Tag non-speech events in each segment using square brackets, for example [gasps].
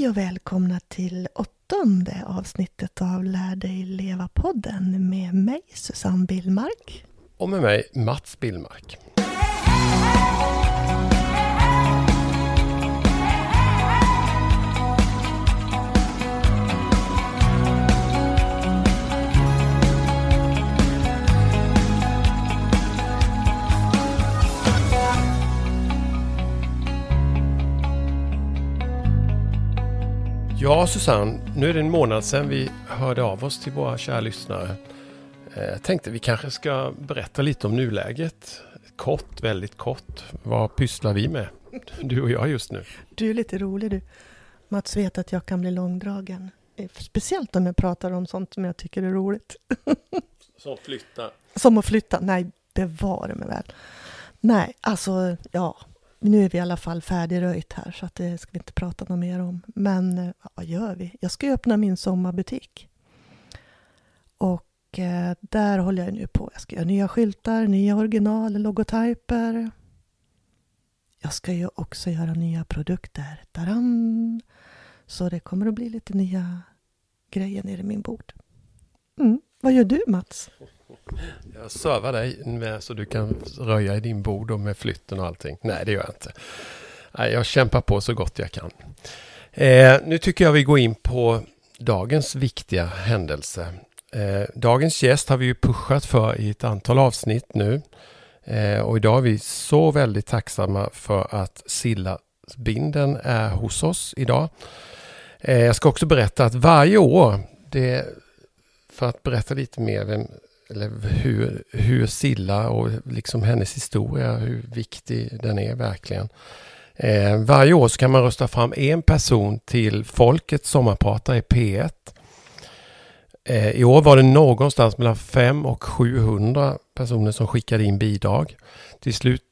Hej och välkomna till åttonde avsnittet av Lär dig leva-podden med mig Susanne Billmark. Och med mig Mats Billmark. Ja, Susanne, nu är det en månad sedan vi hörde av oss till våra kära lyssnare. Jag eh, tänkte vi kanske ska berätta lite om nuläget. Kort, väldigt kort. Vad pysslar vi med? Du och jag just nu. Du är lite rolig du. Mats vet att jag kan bli långdragen. Speciellt om jag pratar om sånt som jag tycker är roligt. [laughs] Som flytta? Som att flytta? Nej, bevare mig väl. Nej, alltså ja, nu är vi i alla fall färdigröjt här så att det ska vi inte prata något mer om. Men eh, vad gör vi? Jag ska ju öppna min sommarbutik. Och eh, där håller jag nu på. Jag ska göra nya skyltar, nya original, logotyper. Jag ska ju också göra nya produkter. Taran! Så det kommer att bli lite nya grejer nere i min bord. Mm. Vad gör du Mats? Jag servar dig med så du kan röja i din bord och med flytten och allting. Nej, det gör jag inte. Nej, jag kämpar på så gott jag kan. Eh, nu tycker jag vi går in på dagens viktiga händelse. Eh, dagens gäst har vi ju pushat för i ett antal avsnitt nu. Eh, och idag är vi så väldigt tacksamma för att Silla Binden är hos oss idag. Eh, jag ska också berätta att varje år, det, för att berätta lite mer vem eller hur, hur Silla och liksom hennes historia, hur viktig den är verkligen. Eh, varje år så kan man rösta fram en person till Folkets sommarpratare i P1. Eh, I år var det någonstans mellan 5 och 700 personer som skickade in bidrag. Till slut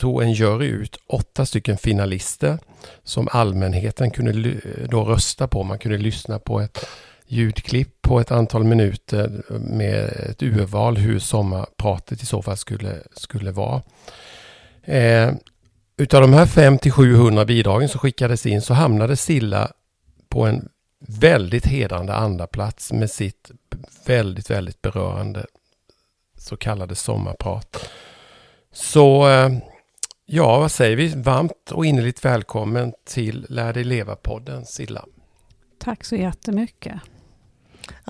tog en jury ut åtta stycken finalister som allmänheten kunde då rösta på. Man kunde lyssna på ett ljudklipp på ett antal minuter med ett urval hur sommarpratet i så fall skulle, skulle vara. Eh, utav de här 500-700 bidragen som skickades in så hamnade Silla på en väldigt hedrande andra plats med sitt väldigt, väldigt berörande så kallade sommarprat. Så eh, ja, vad säger vi? Varmt och innerligt välkommen till Lär dig leva-podden, Silla. Tack så jättemycket.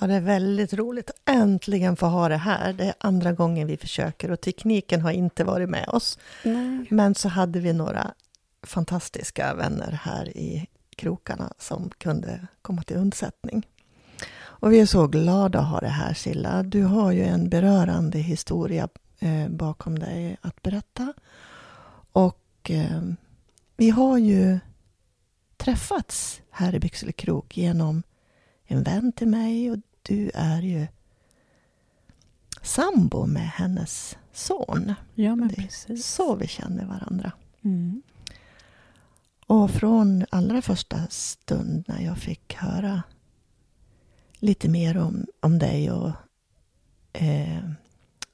Ja, det är väldigt roligt att äntligen få ha det här. Det är andra gången vi försöker och tekniken har inte varit med oss. Nej. Men så hade vi några fantastiska vänner här i krokarna som kunde komma till undsättning. Och vi är så glada att ha det här Silla. Du har ju en berörande historia eh, bakom dig att berätta. Och eh, vi har ju träffats här i Byxele krok genom en vän till mig och du är ju sambo med hennes son. Ja, men precis. Det är så vi känner varandra. Mm. Och från allra första stund när jag fick höra lite mer om, om dig och eh,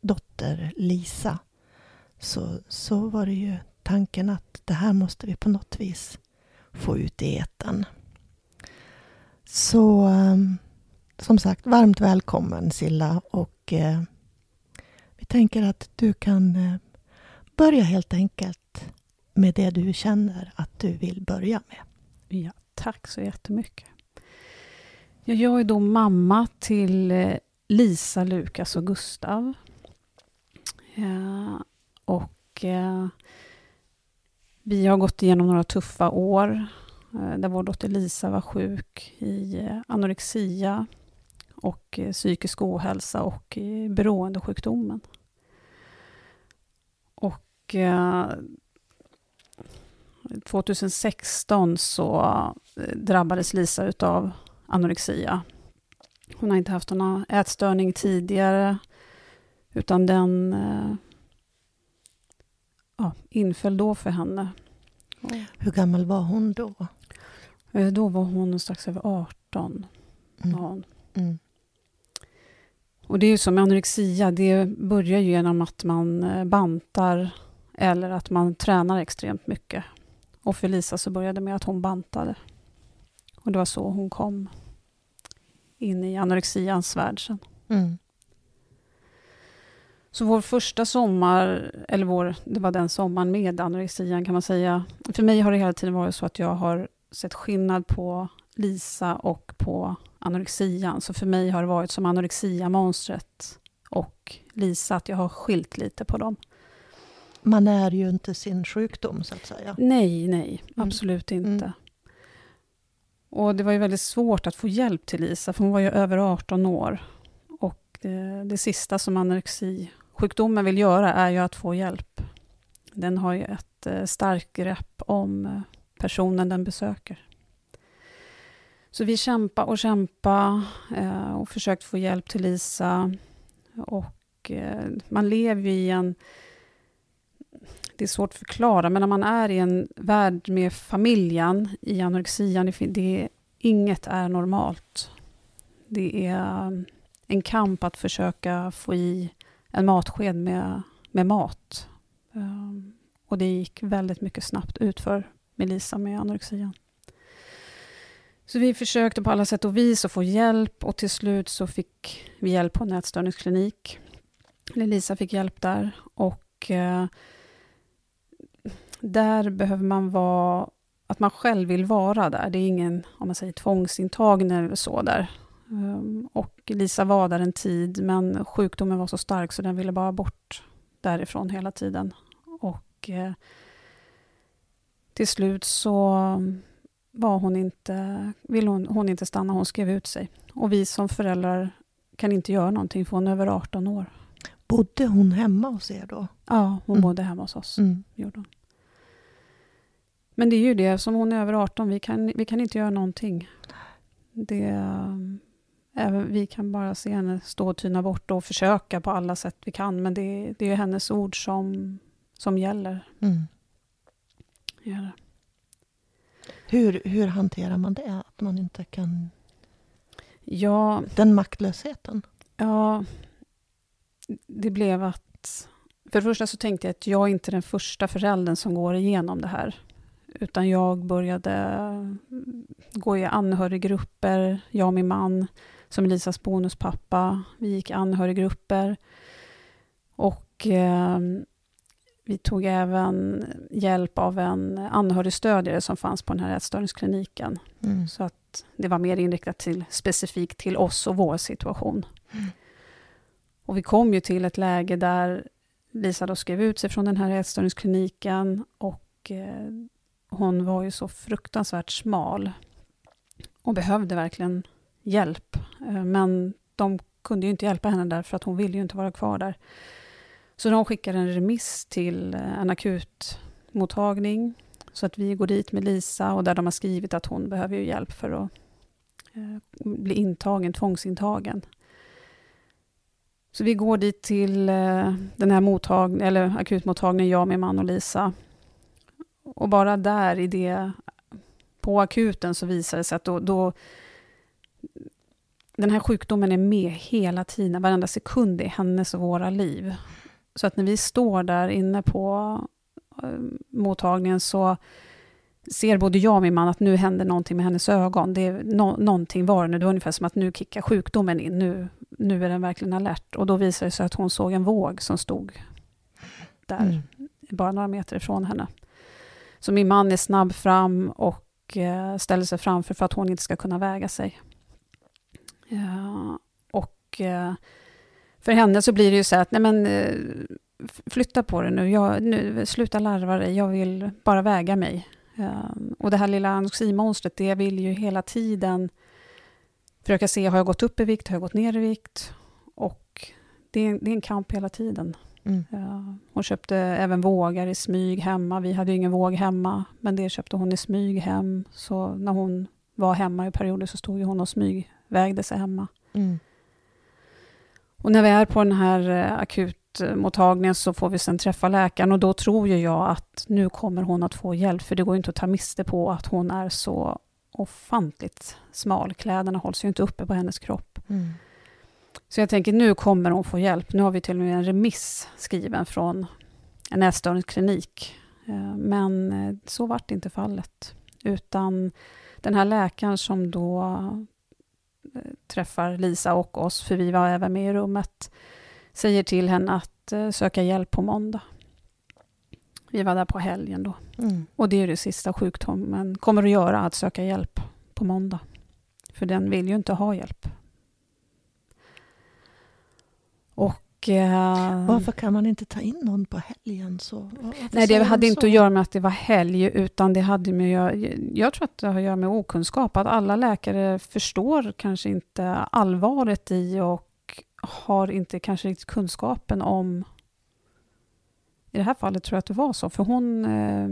dotter Lisa så, så var det ju tanken att det här måste vi på något vis få ut i eten. Så ehm, som sagt, varmt välkommen Silla och eh, vi tänker att du kan eh, börja helt enkelt med det du känner att du vill börja med. Ja, tack så jättemycket. Jag är då mamma till eh, Lisa, Lukas och Gustav. Ja, och eh, vi har gått igenom några tuffa år Eh, där vår dotter Lisa var sjuk i eh, anorexia och eh, psykisk ohälsa och beroendesjukdomen. Och 2016 så drabbades Lisa utav anorexia. Hon har inte haft någon ätstörning tidigare, utan den ja, inföll då för henne. Hur gammal var hon då? Eh, då var hon strax över 18. Mm. Mm. Och det är ju som anorexia, det börjar ju genom att man eh, bantar eller att man tränar extremt mycket. Och för Lisa så började det med att hon bantade. Och Och det var så hon kom in i anorexians värld sen. Mm. Så vår första sommar, eller vår, det var den sommaren med anorexian kan man säga. För mig har det hela tiden varit så att jag har sett skillnad på Lisa och på anorexian. Så för mig har det varit som anorexia-monstret och Lisa, att jag har skilt lite på dem. Man är ju inte sin sjukdom, så att säga. Nej, nej, mm. absolut mm. inte. Mm. Och det var ju väldigt svårt att få hjälp till Lisa, för hon var ju över 18 år. Och det, det sista som anorexisjukdomen vill göra är ju att få hjälp. Den har ju ett eh, starkt grepp om eh, personen den besöker. Så vi kämpade och kämpade eh, och försökte få hjälp till Lisa. Och eh, man lever ju i en det är svårt att förklara, men när man är i en värld med familjen i anorexian, det, det, inget är normalt. Det är en kamp att försöka få i en matsked med, med mat. Um, och det gick väldigt mycket snabbt utför med Lisa med anorexian. Så vi försökte på alla sätt och vis att få hjälp och till slut så fick vi hjälp på en ätstörningsklinik. Lisa fick hjälp där och eh, där behöver man vara, att man själv vill vara där. Det är ingen, om man säger tvångsintagning eller så där. Um, och Lisa var där en tid, men sjukdomen var så stark så den ville bara bort därifrån hela tiden. Och eh, till slut så var hon inte, ville hon, hon inte stanna, hon skrev ut sig. Och vi som föräldrar kan inte göra någonting för hon är över 18 år. Bodde hon hemma hos er då? Ja, hon mm. bodde hemma hos oss. Mm. Gjorde hon. Men det är ju det, som hon är över 18, vi kan, vi kan inte göra någonting. Det, även, vi kan bara se henne stå och tyna bort och försöka på alla sätt vi kan, men det, det är hennes ord som, som gäller. Mm. Ja. Hur, hur hanterar man det, att man inte kan... Ja, Den maktlösheten? Ja, det blev att... För det första så tänkte jag att jag är inte den första föräldern som går igenom det här. Utan jag började gå i anhöriggrupper, jag och min man, som Elisas bonuspappa. Vi gick i anhöriggrupper. Och eh, vi tog även hjälp av en anhörigstödjare som fanns på den här ätstörningskliniken. Mm. Så att det var mer inriktat till, specifikt till oss och vår situation. Mm. Och vi kom ju till ett läge där Lisa då skrev ut sig från den här ätstörningskliniken och eh, hon var ju så fruktansvärt smal och behövde verkligen hjälp. Eh, men de kunde ju inte hjälpa henne där för att hon ville ju inte vara kvar där. Så de skickar en remiss till eh, en akutmottagning så att vi går dit med Lisa och där de har skrivit att hon behöver ju hjälp för att eh, bli intagen, tvångsintagen. Så vi går dit till eh, den här mottagning, eller akutmottagningen, jag, min man och Lisa. Och bara där i det, på akuten så visar det sig att då, då den här sjukdomen är med hela tiden, varenda sekund i hennes och våra liv. Så att när vi står där inne på äh, mottagningen så ser både jag och min man att nu händer någonting med hennes ögon. Det är no någonting var det nu. Det var ungefär som att nu kickar sjukdomen in. Nu, nu är den verkligen alert. Och då visade det sig att hon såg en våg som stod där, mm. bara några meter ifrån henne. Så min man är snabb fram och eh, ställer sig framför för att hon inte ska kunna väga sig. Ja, och eh, för henne så blir det ju så att, nej men eh, flytta på det nu, jag, nu sluta larva dig, jag vill bara väga mig. och det här lilla anoreximonstret, det vill ju hela tiden försöka se, har jag gått upp i vikt, har jag gått ner i vikt? Och det är, det är en kamp hela tiden. Mm. hon köpte även vågar i smyg hemma. Vi hade ju ingen våg hemma, men det köpte hon i smyg hem. Så när hon var hemma i perioder så stod hon och smygvägde sig hemma. Mm. Och när vi är på den här eh, akutmottagningen så får vi sen träffa läkaren och då tror ju jag att nu kommer hon att få hjälp, för det går inte att ta miste på att hon är så ofantligt smal. Kläderna hålls ju inte uppe på hennes kropp. Mm. Så jag tänker nu kommer hon få hjälp. Nu har vi till och med en remiss skriven från en ätstörningsklinik. Eh, men eh, så vart inte fallet. Utan Den här läkaren som då träffar Lisa och oss, för vi var även med i rummet, säger till henne att eh, söka hjälp på måndag. Vi var där på helgen då. Mm. Och det är det sista sjukdomen kommer att göra, att söka hjälp på måndag. För den vill ju inte ha hjälp. Och, eh, Varför kan man inte ta in någon på helgen? Så, nej, det hade inte att göra med att det var helg, utan det hade med jag, jag tror att det har att göra med okunskap. Att alla läkare förstår kanske inte allvaret i och har inte kanske riktigt kunskapen om... I det här fallet tror jag att det var så, för hon... Eh,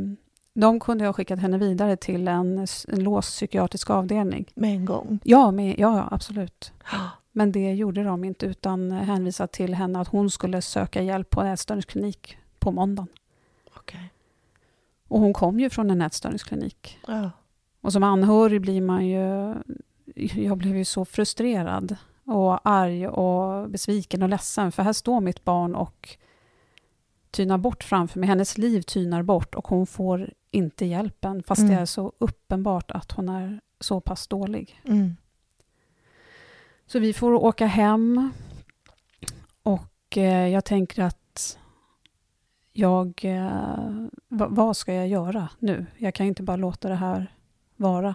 de kunde ha skickat henne vidare till en, en låst psykiatrisk avdelning. Med en gång? Ja, med, ja absolut. [gasps] Men det gjorde de inte, utan hänvisade till henne att hon skulle söka hjälp på en ätstörningsklinik på måndagen. Okay. Och hon kom ju från en ätstörningsklinik. Ja. Och som anhörig blir man ju... Jag blev ju så frustrerad och arg och besviken och ledsen, för här står mitt barn och tynar bort framför mig. Hennes liv tynar bort och hon får inte hjälpen, fast mm. det är så uppenbart att hon är så pass dålig. Mm. Så vi får åka hem och eh, jag tänker att jag... Eh, vad ska jag göra nu? Jag kan inte bara låta det här vara.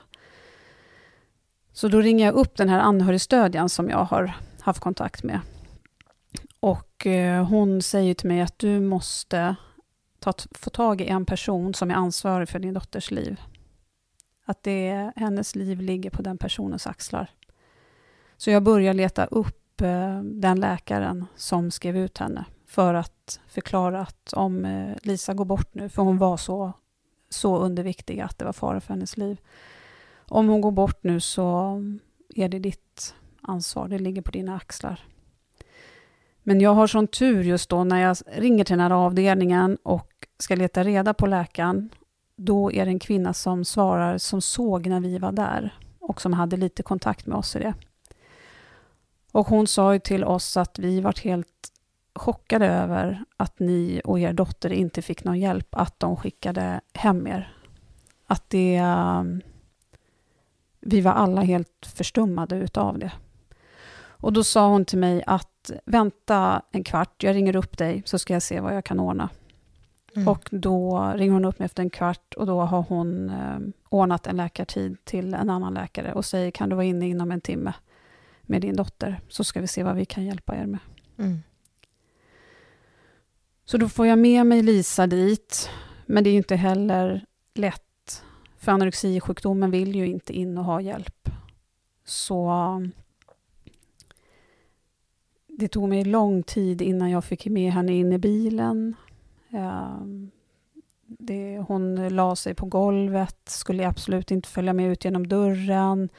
Så då ringer jag upp den här anhörigstödjan som jag har haft kontakt med. Och eh, hon säger till mig att du måste ta, få tag i en person som är ansvarig för din dotters liv. Att det, hennes liv ligger på den personens axlar. Så jag började leta upp eh, den läkaren som skrev ut henne för att förklara att om eh, Lisa går bort nu, för hon var så, så underviktig att det var fara för hennes liv. Om hon går bort nu så är det ditt ansvar, det ligger på dina axlar. Men jag har sån tur just då när jag ringer till den här avdelningen och ska leta reda på läkaren. Då är det en kvinna som svarar som såg när vi var där och som hade lite kontakt med oss i det. Och hon sa ju till oss att vi var helt chockade över att ni och er dotter inte fick någon hjälp, att de skickade hem er. Att det... Um, vi var alla helt förstummade utav det. Och då sa hon till mig att vänta en kvart, jag ringer upp dig så ska jag se vad jag kan ordna. Mm. Och då ringer hon upp mig efter en kvart och då har hon eh, ordnat en läkartid till en annan läkare och säger kan du vara inne inom en timme med din dotter så ska vi se vad vi kan hjälpa er med. Mm. Så då får jag med mig Lisa dit, men det är inte heller lätt. För anorexisjukdomen vill ju inte in och ha hjälp. Så det tog mig lång tid innan jag fick med henne in i bilen. Ehm, det, hon la sig på golvet, skulle absolut inte följa med ut genom dörren.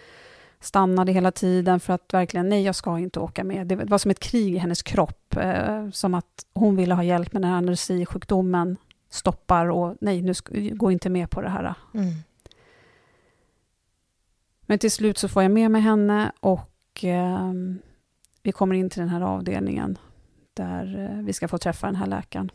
Stannade hela tiden för att verkligen, nej jag ska inte åka med. Det var som ett krig i hennes kropp. Eh, som att hon ville ha hjälp med den här anorexisjukdomen. Stoppar och nej, nu gå inte med på det här. Mm. Men till slut så får jag med mig henne och eh, vi kommer in till den här avdelningen där eh, vi ska få träffa den här läkaren.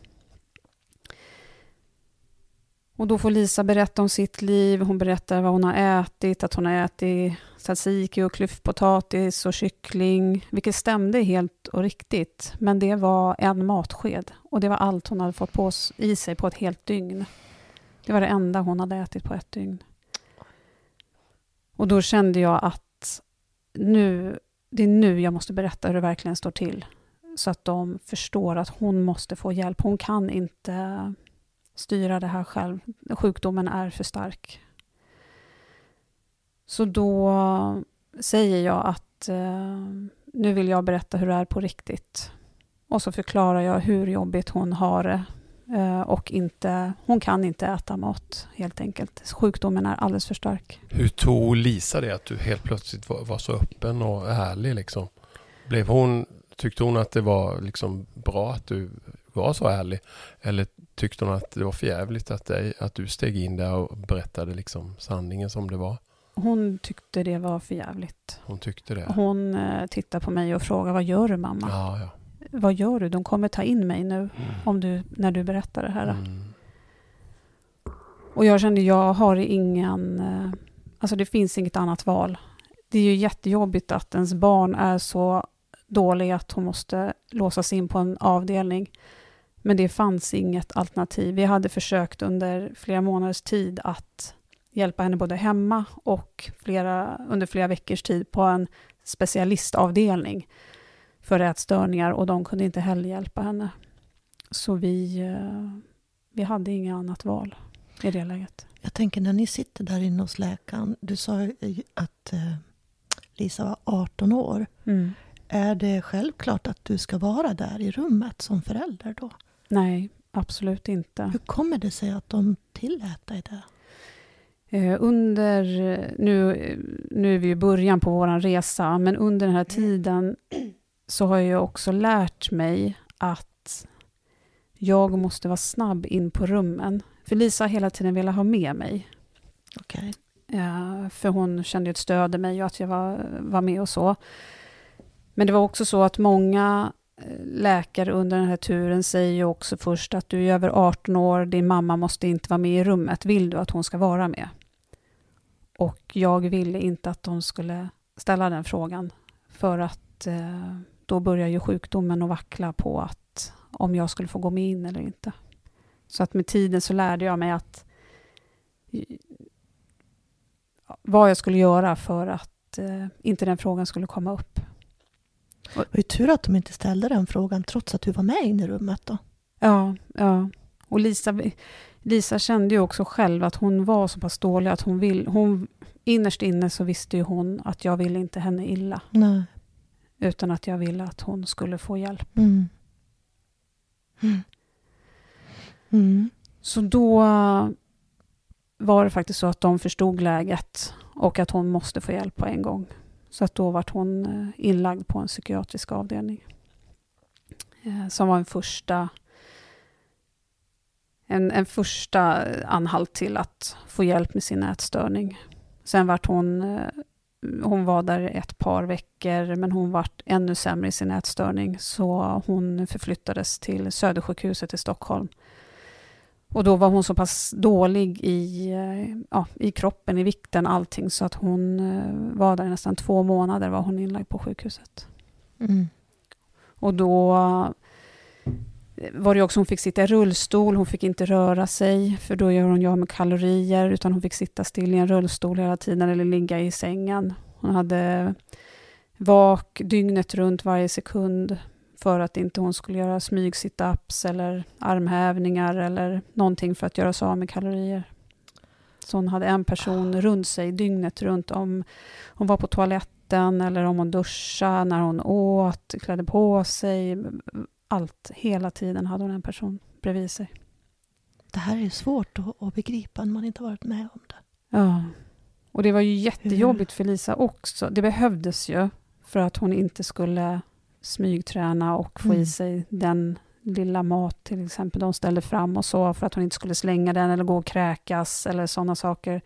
Och då får Lisa berätta om sitt liv. Hon berättar vad hon har ätit, att hon har ätit tzatziki och klyftpotatis och kyckling, vilket stämde helt och riktigt. Men det var en matsked och det var allt hon hade fått på i sig på ett helt dygn. Det var det enda hon hade ätit på ett dygn. Och då kände jag att nu det är nu jag måste berätta hur det verkligen står till. Så att de förstår att hon måste få hjälp. Hon kan inte styra det här själv. Sjukdomen är för stark. Så då säger jag att eh, nu vill jag berätta hur det är på riktigt. Och så förklarar jag hur jobbigt hon har det. Eh, och inte, hon kan inte äta mat helt enkelt. Sjukdomen är alldeles för stark. Hur tog Lisa det att du helt plötsligt var, var så öppen och ärlig? Liksom? Blev hon, tyckte hon att det var liksom bra att du var så ärlig? Eller tyckte hon att det var förjävligt att, att du steg in där och berättade liksom sanningen som det var? Hon tyckte det var förjävligt. Hon tyckte det? Hon eh, tittade på mig och frågade, vad gör du mamma? Ja, ja vad gör du? De kommer ta in mig nu mm. om du, när du berättar det här. Mm. Och jag kände, jag har ingen... Eh, Alltså det finns inget annat val. Det är ju jättejobbigt att ens barn är så dålig att hon måste låsas in på en avdelning. Men det fanns inget alternativ. Vi hade försökt under flera månaders tid att hjälpa henne både hemma och flera, under flera veckors tid på en specialistavdelning för ätstörningar och de kunde inte heller hjälpa henne. Så vi, eh, vi hade inget annat val i det läget. Jag tänker när ni sitter där inne hos läkaren. Du sa att eh, Lisa var 18 år. Mm. Är det självklart att du ska vara där i rummet som förälder då? Nej, absolut inte. Hur kommer det sig att de tillät dig det? Eh, under, nu, nu är vi i början på vår resa, men under den här tiden så har jag också lärt mig att jag måste vara snabb in på rummen. För Lisa har hela tiden velat ha med mig. Okay. Eh, för hon kände ett stöd i mig och att jag var, var med och så. Men det var också så att många läkare under den här turen säger ju också först att du är över 18 år, din mamma måste inte vara med i rummet. Vill du att hon ska vara med? Och jag ville inte att de skulle ställa den frågan, för att eh, då börjar ju sjukdomen att vackla på att om jag skulle få gå med in eller inte. Så att med tiden så lärde jag mig att eh, vad jag skulle göra för att eh, inte den frågan skulle komma upp. Det var ju tur att de inte ställde den frågan trots att du var med in i rummet då. Ja, ja. Och Lisa, Lisa kände ju också själv att hon var så pass dålig att hon vill... Hon, innerst inne så visste ju hon att jag ville inte henne illa. Nej. Utan att jag ville att hon skulle få hjälp. Mm. Mm. Mm. Så då var det faktiskt så att de förstod läget och att hon måste få hjälp på en gång. Så att då vart hon eh, inlagd på en psykiatrisk avdelning. Eh, som var en första, en, en första anhalt till att få hjälp med sin ätstörning. Sen vart hon, eh, hon var där ett par veckor, men hon vart ännu sämre i sin ätstörning, så hon förflyttades till Södersjukhuset i Stockholm. Och då var hon så pass dålig i, ja, i kroppen, i vikten, allting, så att hon var där nästan två månader var hon inlagd på sjukhuset. Mm. Och då var det också, hon fick sitta i rullstol, hon fick inte röra sig, för då gör hon ju av med kalorier, utan hon fick sitta still i en rullstol hela tiden, eller ligga i sängen. Hon hade vak dygnet runt varje sekund, för att inte hon skulle göra smyg-situps eller armhävningar eller någonting för att göra sig av med kalorier. Så hon hade en person runt sig dygnet runt om hon var på toaletten eller om hon duschade, när hon åt, klädde på sig, allt, hela tiden hade hon en person bredvid sig. Det här är svårt att, att begripa när man inte varit med om det. Ja, och det var ju jättejobbigt för Lisa också. Det behövdes ju för att hon inte skulle smygträna och få mm. i sig den lilla mat till exempel de ställde fram och så för att hon inte skulle slänga den eller gå och kräkas eller sådana saker.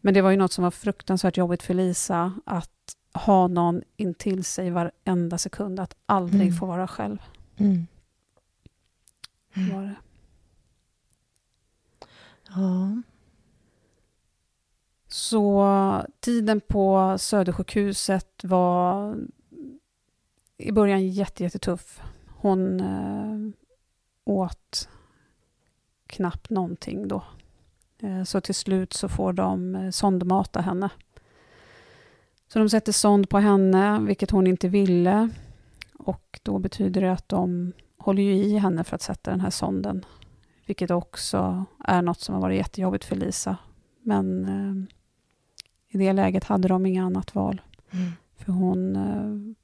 Men det var ju något som var fruktansvärt jobbigt för Lisa att ha någon intill sig varenda sekund, att aldrig mm. få vara själv. Mm. Mm. Var det. Ja. Så tiden på Södersjukhuset var i början jättetuff. Hon eh, åt knappt någonting då. Eh, så till slut så får de eh, sondmata henne. Så de sätter sond på henne, vilket hon inte ville. Och då betyder det att de håller ju i henne för att sätta den här sonden. Vilket också är något som har varit jättejobbigt för Lisa. Men eh, i det läget hade de inget annat val. Mm. För hon, eh,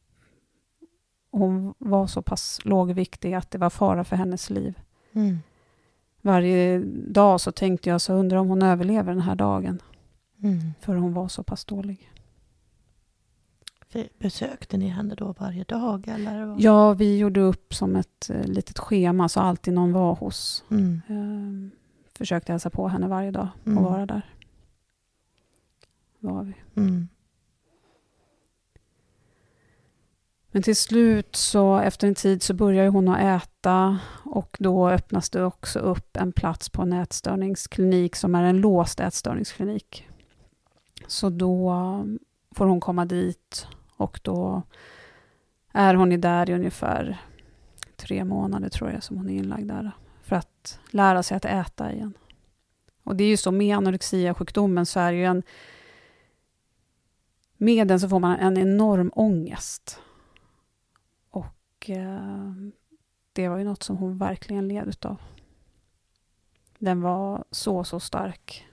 hon var så pass lågviktig att det var fara för hennes liv. Mm. Varje dag så tänkte jag så undrar om hon överlever den här dagen. Mm. För hon var så pass dålig. Besökte ni henne då varje dag? Eller Ja, vi gjorde upp som ett eh, litet schema, så alltid någon var hos. Mm. Eh, försökte hälsa på henne varje dag och Mm. vara där. Var vi. Mm. Men till slut, så efter en tid, så börjar hon att äta och då öppnas det också upp en plats på en ätstörningsklinik som är en låst ätstörningsklinik. Så då um, får hon komma dit och då är hon där i ungefär tre månader tror jag som hon är inlagd där. För att lära sig att äta igen. Och det är ju så med anorexia-sjukdomen så är det ju en... Med den så får man en enorm ångest. Och eh, det var ju något som hon verkligen led av. Den var så, så stark.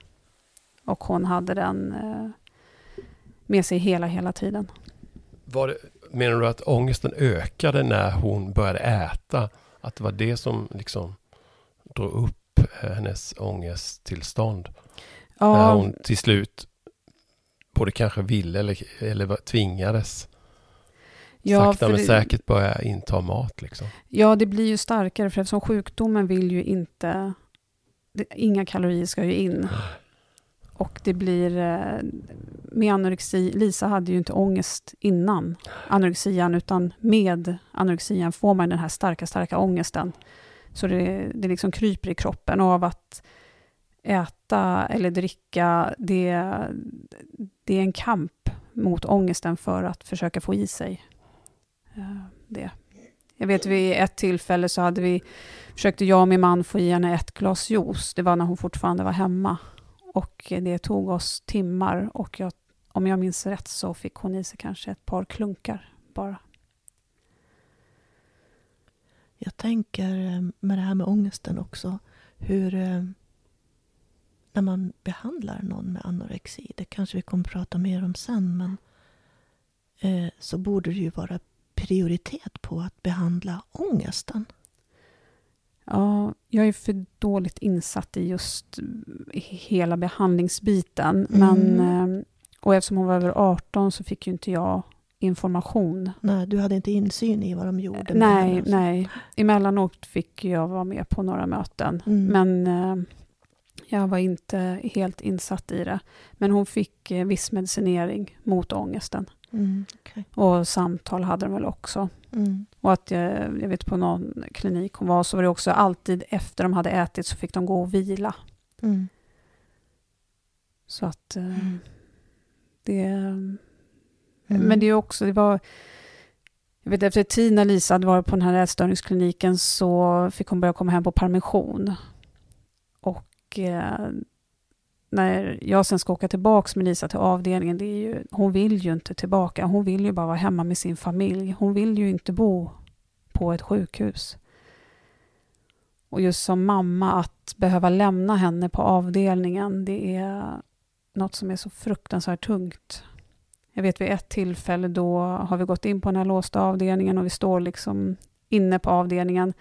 Och hon hade den eh, med sig hela, hela tiden. Var det, menar du att ångesten ökade när hon började äta? Att det var det som liksom drog upp hennes ångesttillstånd? Ja. När hon till slut både kanske ville eller, eller tvingades ja, sakta men det, säkert börja inta mat. Liksom. Ja, det blir ju starkare för eftersom sjukdomen vill ju inte... Det, inga kalorier ska ju in. Och det blir eh, med anorexi, Lisa hade ju inte ångest innan anorexian, utan med anorexian får man den här starka, starka ångesten. Så det, det liksom kryper i kroppen av att äta eller dricka, det, det är en kamp mot ångesten för att försöka få i sig Eh, det. Jag vet vid ett tillfälle så hade vi, försökte jag och min man få i henne ett glas juice. Det var när hon fortfarande var hemma. Och det tog oss timmar och jag, om jag minns rätt så fick hon i sig kanske ett par klunkar bara. Jag tänker eh, med det här med ångesten också, hur eh, när man behandlar någon med anorexi, det kanske vi kommer att prata mer om sen, men eh, så borde det ju vara prioritet på att behandla ångesten. Ja, jag är för dåligt insatt i just hela behandlingsbiten. Mm. Men, eh, och eftersom hon var över 18 så fick ju inte jag information. Nej, du hade inte insyn i vad de gjorde? Nej, nej. Emellanåt fick jag vara med på några möten. Mm. Men eh, jag var inte helt insatt i det. Men hon fick eh, viss medicinering mot ångesten. Mm, okay. Och samtal hade de väl också. Mm. Och att jag, jag, vet på någon klinik hon var så var det också alltid efter de hade ätit så fick de gå och vila. Mm. Så att eh, mm. det... Mm. Men det är också, det var... Jag vet efter tid när Lisa hade varit på den här ätstörningskliniken så fick hon börja komma hem på permission. Och eh, när jag sen ska åka tillbaka med Lisa till avdelningen, det är ju, hon vill ju inte tillbaka. Hon vill ju bara vara hemma med sin familj. Hon vill ju inte bo på ett sjukhus. Och just som mamma, att behöva lämna henne på avdelningen, det är något som är så fruktansvärt tungt. Jag vet vid ett tillfälle då har vi gått in på den här låsta avdelningen och vi står liksom inne på avdelningen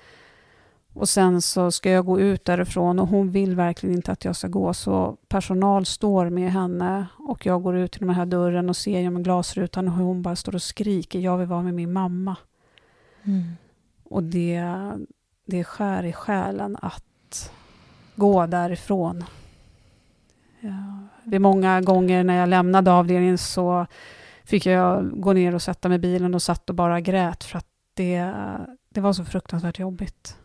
och sen så ska jag gå ut därifrån och hon vill verkligen inte att jag ska gå. Så personal står med henne och jag går ut till den här dörren och ser genom glasrutan hur hon bara står och skriker. Jag vill vara med min mamma. Mm. Och det, det skär i själen att gå därifrån. Ja. Vid många gånger när jag lämnade avdelningen så fick jag gå ner och sätta mig i bilen och satt och bara grät för att det, det var så fruktansvärt jobbigt.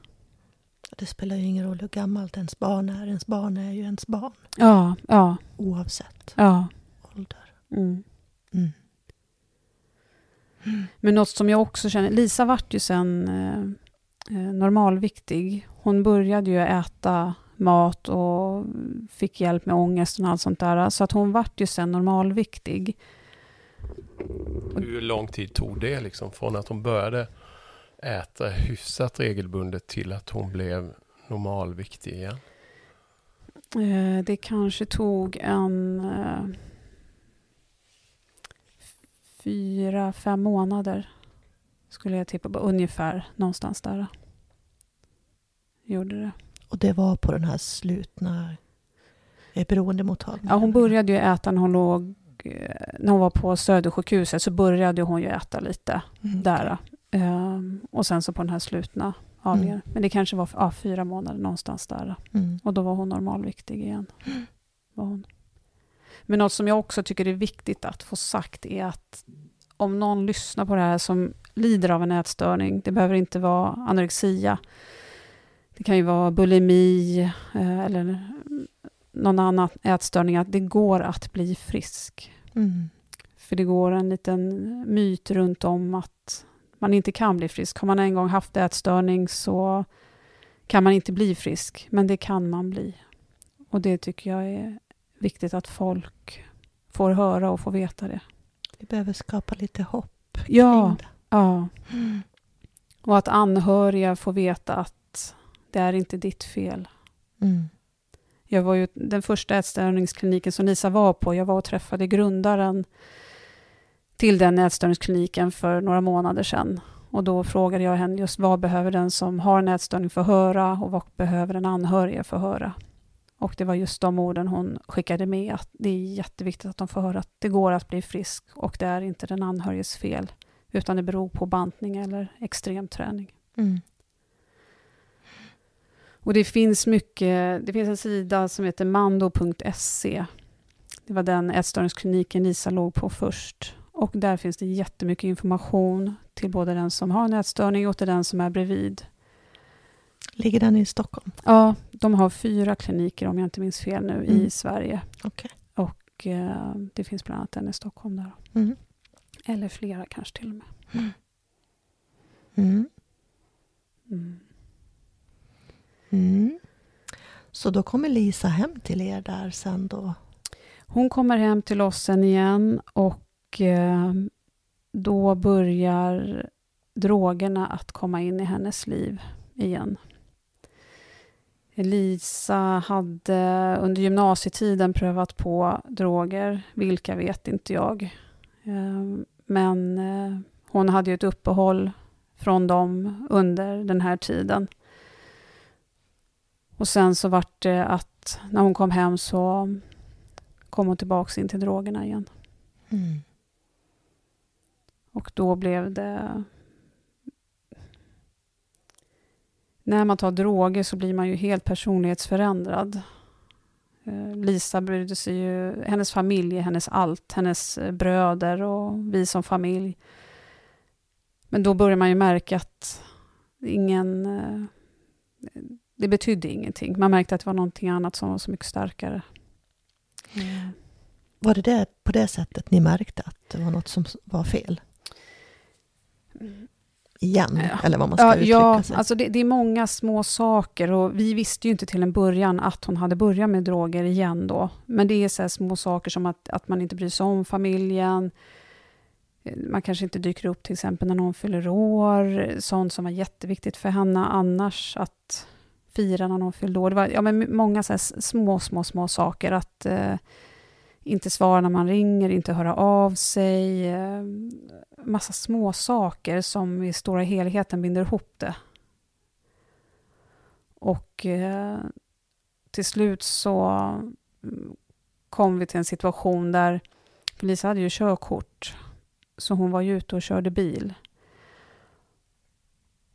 Det spelar ju ingen roll hur gammalt ens barn är. Ens barn är ju ens barn. Ja, ja. Oavsett ja. ålder. Mm. Mm. Men något som jag också känner, Lisa vart ju sen eh, eh, normalviktig. Hon började ju äta mat och fick hjälp med ångest och allt sånt där. Så att hon vart ju sen normalviktig. Hur lång tid tog det liksom från att hon började äta hyfsat regelbundet till att hon blev normalviktig igen? Eh, det kanske tog en eh, fyra, fem månader skulle jag tippa på. Ungefär någonstans där. Gjorde det. Och det var på den här slutna beroendemottagningen? Ja, hon började ju äta när hon låg när hon var på Södersjukhuset så började hon ju äta lite mm. där. Um, och sen så på den här slutna avdelningen. Mm. Men det kanske var ja, fyra månader någonstans där. Mm. Och då var hon normalviktig igen. Var hon. Men något som jag också tycker är viktigt att få sagt är att om någon lyssnar på det här som lider av en ätstörning, det behöver inte vara anorexia. Det kan ju vara bulimi eh, eller någon annan ätstörning att det går att bli frisk. Mm. För det går en liten myt runt om att man inte kan bli frisk. Har man en gång haft ätstörning så kan man inte bli frisk, men det kan man bli. Och det tycker jag är viktigt att folk får höra och får veta det. Vi behöver skapa lite hopp. Ja, ja. Mm. Och att anhöriga får veta att det är inte ditt fel. Mm. Jag var ju den första ätstörningskliniken som Lisa var på. Jag var och träffade grundaren till den ätstörningskliniken för några månader sedan. Och då frågade jag henne just vad behöver den som har en ätstörning få höra och vad behöver en anhörig få höra? Och det var just de orden hon skickade med, att det är jätteviktigt att de får höra att det går att bli frisk och det är inte den anhöriges fel, utan det beror på bantning eller extrem träning. Mm. Och det finns mycket, det finns en sida som heter mando.se. Det var den ätstörningskliniken Lisa låg på först. Och där finns det jättemycket information till både den som har en ätstörning och till den som är bredvid. Ligger den i Stockholm? Ja, de har fyra kliniker om jag inte minns fel nu Mm. i Sverige. Okej. Och eh, det finns bland annat en i Stockholm där. Mm. Eller flera kanske till och med. Mm. Mm. Mm. Så då kommer Lisa hem till er där sen då? Hon kommer hem till oss sen igen och Eh, då börjar drogerna att komma in i hennes liv igen. Lisa hade under gymnasietiden prövat på droger, vilka vet inte jag. Eh, men eh, hon hade ju ett uppehåll från dem under den här tiden. Och sen så vart det att när hon kom hem så kom hon tillbaks in till drogerna igen. Mm. Och då blev det... När man tar droger så blir man ju helt personlighetsförändrad. Eh, Lisa brydde sig ju... Hennes familj är hennes allt. Hennes eh, bröder och vi som familj. Men då börjar man ju märka att ingen... Eh, det betydde ingenting. Man märkte att det var någonting annat som var så mycket starkare. Mm. Var det, det på det sättet ni märkte att det var något som var fel? Igen, Ja. eller vad man ska Ja, uttrycka ja sig. alltså det, det är många små saker och vi visste ju inte till en början att hon hade börjat med droger igen då. Men det är så små saker som att, att man inte bryr sig om familjen. Eh, Man kanske inte dyker upp till exempel när någon fyller år. Sånt som var jätteviktigt för henne annars att fira när någon fyllde år. Det var ja, men många så små, små, små saker. Att eh, inte svara när man ringer, inte höra av sig. Eh, massa små saker som i stora helheten binder ihop det. Och eh, till slut så mm, kom vi till en situation där, Lisa hade ju körkort, så hon var ju ute och körde bil.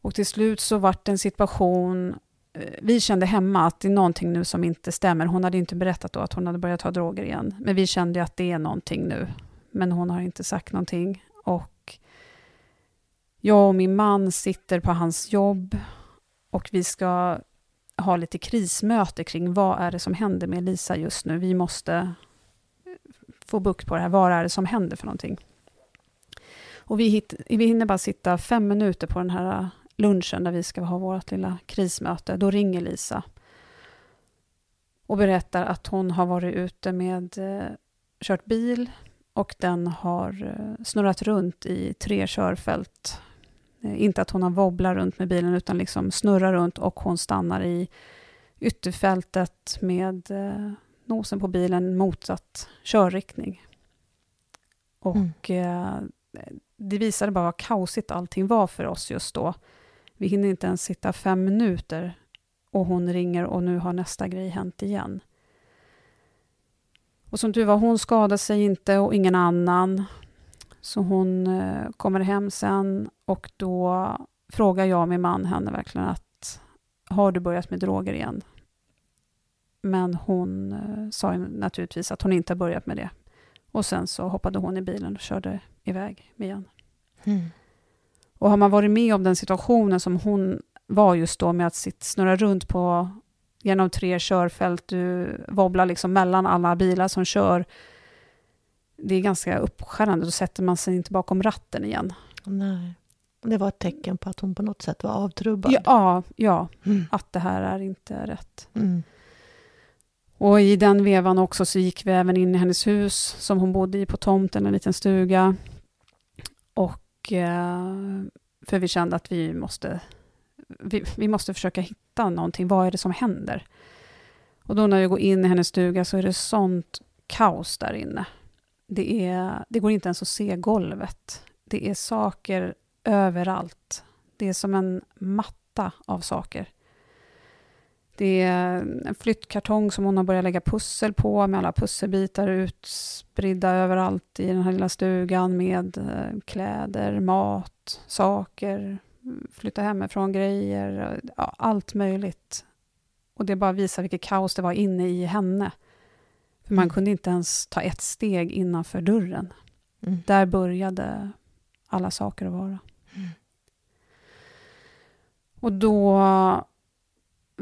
Och till slut så vart det en situation, Eh, vi kände hemma att det är någonting nu som inte stämmer. Hon hade inte berättat då att hon hade börjat ta droger igen, men vi kände att det är någonting nu. Men hon har inte sagt någonting. Och jag och min man sitter på hans jobb och vi ska ha lite krismöte kring vad är det som händer med Lisa just nu. Vi måste få bukt på det här. Vad är det som händer för någonting? Och vi, hit, vi hinner bara sitta fem minuter på den här lunchen där vi ska ha vårt lilla krismöte. Då ringer Lisa och berättar att hon har varit ute med eh, kört bil och den har eh, snurrat runt i tre körfält. Eh, Inte att hon har wobblat runt med bilen utan liksom snurrar runt och hon stannar i ytterfältet med nosen på bilen motsatt körriktning. Och eh, det visade bara vad kaosigt allting var för oss just då. Vi hinner inte ens sitta fem minuter och hon ringer och nu har nästa grej hänt igen. Och som tur var, hon skadade sig inte och ingen annan. Så hon eh, kommer hem sen och då frågar jag min man henne verkligen att har du börjat med droger igen? Men hon eh, sa naturligtvis att hon inte har börjat med det. Och sen så hoppade hon i bilen och körde iväg igen. Mm. Och har man varit med om den situationen som hon var just då med att sitt, snurra runt på genom tre körfält, du wobblar liksom mellan alla bilar som kör. Det är ganska uppskärrande, då sätter man sig inte bakom ratten igen. Nej. Det var ett tecken på att hon på något sätt var avtrubbad. Ja, ja mm. att det här är inte rätt. Mm. Och i den vevan också så gick vi även in i hennes hus som hon bodde i på tomten, en liten stuga. Och Eh, för vi kände att vi måste, vi, vi, måste försöka hitta någonting. Vad är det som händer? Och då när jag går in i hennes stuga så är det sånt kaos där inne. Det, är, det går inte ens att se golvet. Det är saker överallt. Det är som en matta av saker. Det är en flyttkartong som hon har börjat lägga pussel på med alla pusselbitar utspridda överallt i den här lilla stugan med eh, kläder, mat, saker, flytta hemifrån grejer, ja, allt möjligt. Och det bara visar vilket kaos det var inne i henne. För man mm. kunde inte ens ta ett steg innanför dörren. Mm. Där började alla saker att vara. Mm. Och då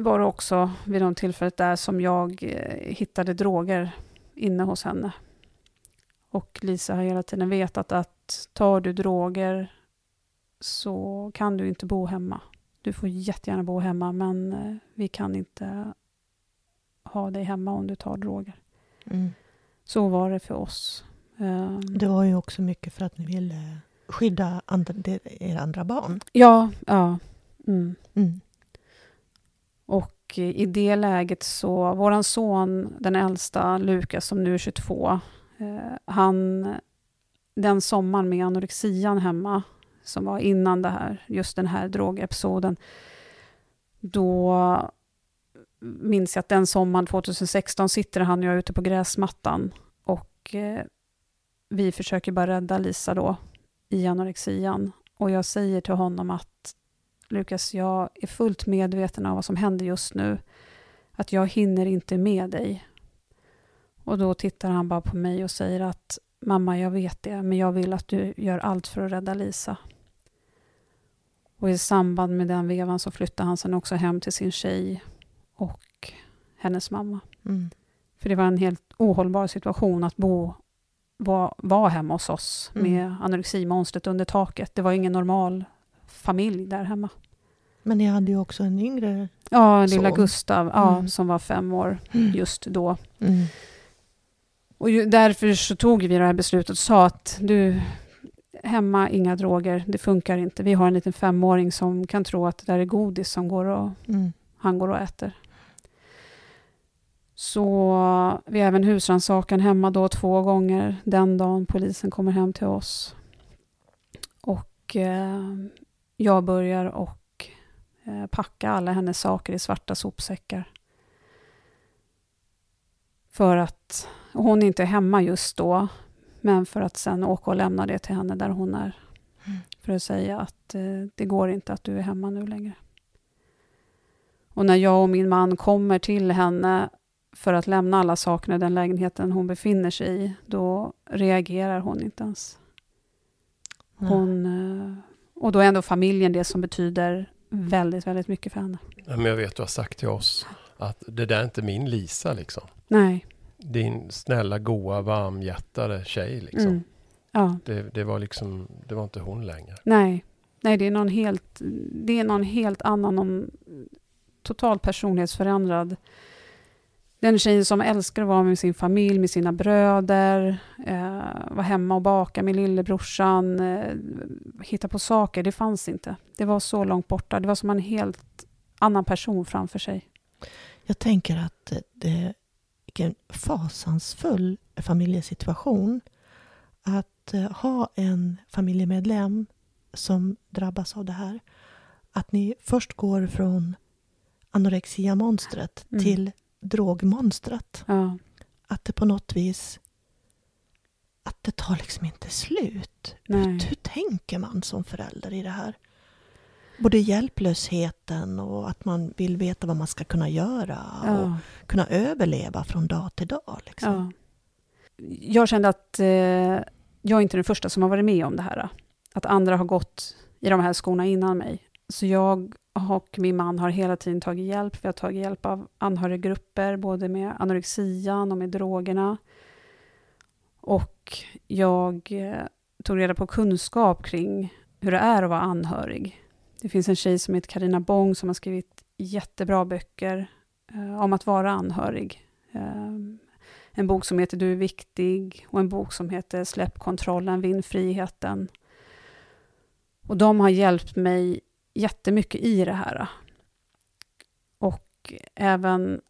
var det också vid något tillfället där som jag eh, hittade droger inne hos henne. Och Lisa har hela tiden vetat att tar du droger så kan du inte bo hemma. Du får jättegärna bo hemma, men eh, vi kan inte ha dig hemma om du tar droger. Mm. Så var det för oss. Ehm. Det var ju också mycket för att ni ville skydda andra, er andra barn. Ja, ja. Mm. Mm. Och i det läget så, våran son, den äldsta, Lukas, som nu är 22, eh, han, den sommaren med anorexian hemma, som var innan det här, just den här drogepisoden, då minns jag att den sommaren 2016 sitter han och jag ute på gräsmattan och eh, vi försöker bara rädda Lisa då i anorexian. Och jag säger till honom att Lukas, jag är fullt medveten av vad som händer just nu. Att jag hinner inte med dig. Och då tittar han bara på mig och säger att mamma, jag vet det, men jag vill att du gör allt för att rädda Lisa. Och i samband med den vevan så flyttar han sen också hem till sin tjej och hennes mamma. Mm. För det var en helt ohållbar situation att bo var, var hemma hos oss mm. med anoreximomonstret under taket. Det var ingen normal familj där hemma. Men ni hade ju också en yngre Ja, lilla son. Gustav, ja, mm. som var fem år mm. just då. Mm. Och ju, därför så tog vi det här beslutet och sa att du, hemma, inga droger, det funkar inte. Vi har en liten femåring som kan tro att det där är godis som går och, mm. han går och äter. Så vi även husrannsakan hemma då två gånger den dagen polisen kommer hem till oss. Och eh, jag börjar och eh, packa alla hennes saker i svarta sopsäckar. För att hon inte är hemma just då, men för att sen åka och lämna det till henne där hon är. Mm. För att säga att eh, det går inte att du är hemma nu längre. Och när jag och min man kommer till henne för att lämna alla sakerna i den lägenheten hon befinner sig i, då reagerar hon inte ens. Hon, mm. Och då är ändå familjen det som betyder väldigt, väldigt mycket för henne. Men jag vet, du har sagt till oss att det där är inte min Lisa liksom. Nej. Din snälla, goa, varmhjärtade tjej liksom. Mm. Ja. Det, det, var liksom, det var inte hon längre. Nej. Nej, det är någon helt, det är någon helt annan, någon totalt personlighetsförändrad den tjejen som älskar att vara med sin familj, med sina bröder, eh, vara hemma och baka med lillebrorsan, eh, hitta på saker, det fanns inte. Det var så långt borta. Det var som en helt annan person framför sig. Jag tänker att det vilken fasansfull familjesituation att eh, ha en familjemedlem som drabbas av det här. Att ni först går från anorexia-monstret mm. till drogmonstret. Ja. Att det på något vis att det tar liksom inte slut. Hur, hur, tänker man som förälder i det här? Både hjälplösheten och att man vill veta vad man ska kunna göra ja. och kunna överleva från dag till dag. Liksom. Ja. Jag kände att eh, jag är inte den första som har varit med om det här. Att andra har gått i de här skorna innan mig. så jag och min man har hela tiden tagit hjälp. Vi har tagit hjälp av anhöriggrupper, både med anorexian och med drogerna. Och jag eh, tog reda på kunskap kring hur det är att vara anhörig. Det finns en tjej som heter Karina Bong som har skrivit jättebra böcker eh, om att vara anhörig. Eh, en bok som heter Du är viktig och en bok som heter Släpp kontrollen, vinn friheten. Och de har hjälpt mig jättemycket i det här. Och även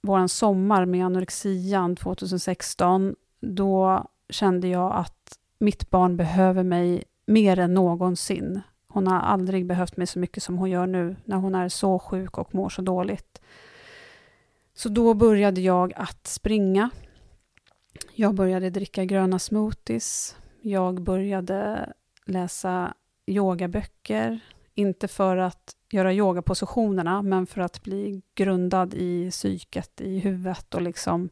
vår sommar med anorexian 2016, då kände jag att mitt barn behöver mig mer än någonsin. Hon har aldrig behövt mig så mycket som hon gör nu, när hon är så sjuk och mår så dåligt. Så då började jag att springa. Jag började dricka gröna smoothies. Jag började läsa yogaböcker. Inte för att göra yogapositionerna, men för att bli grundad i psyket, i huvudet och liksom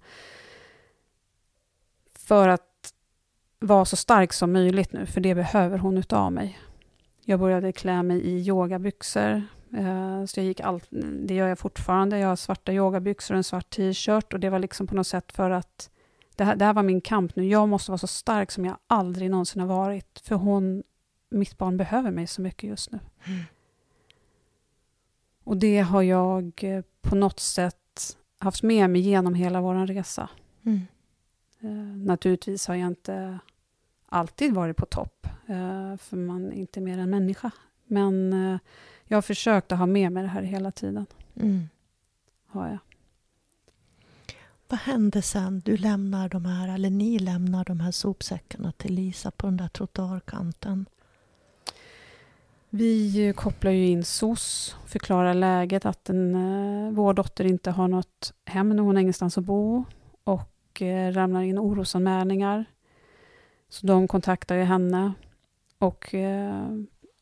för att vara så stark som möjligt nu, för det behöver hon utav mig. Jag började klä mig i yogabyxor. Eh, så jag gick allt, det gör jag fortfarande. Jag har svarta yogabyxor och en svart t-shirt och det var liksom på något sätt för att det här, det här var min kamp nu. Jag måste vara så stark som jag aldrig någonsin har varit, för hon, mitt barn behöver mig så mycket just nu. Mm. Och det har jag eh, på något sätt haft med mig genom hela vår resa. Mm. Uh, naturligtvis har jag inte alltid varit på topp, uh, för man är inte mer än människa. Men jag har försökt att ha med mig det här hela tiden. Mm. Har jag. Vad händer sen? Du lämnar de här, eller ni lämnar de här sopsäckarna till Lisa på den där trottoarkanten. Vi eh, kopplar ju in SOS, förklarar läget att en, eh, vår dotter inte har något hem nu, hon har ingenstans att bo och eh, ramlar in orosanmälningar. Så de kontaktar ju henne och eh,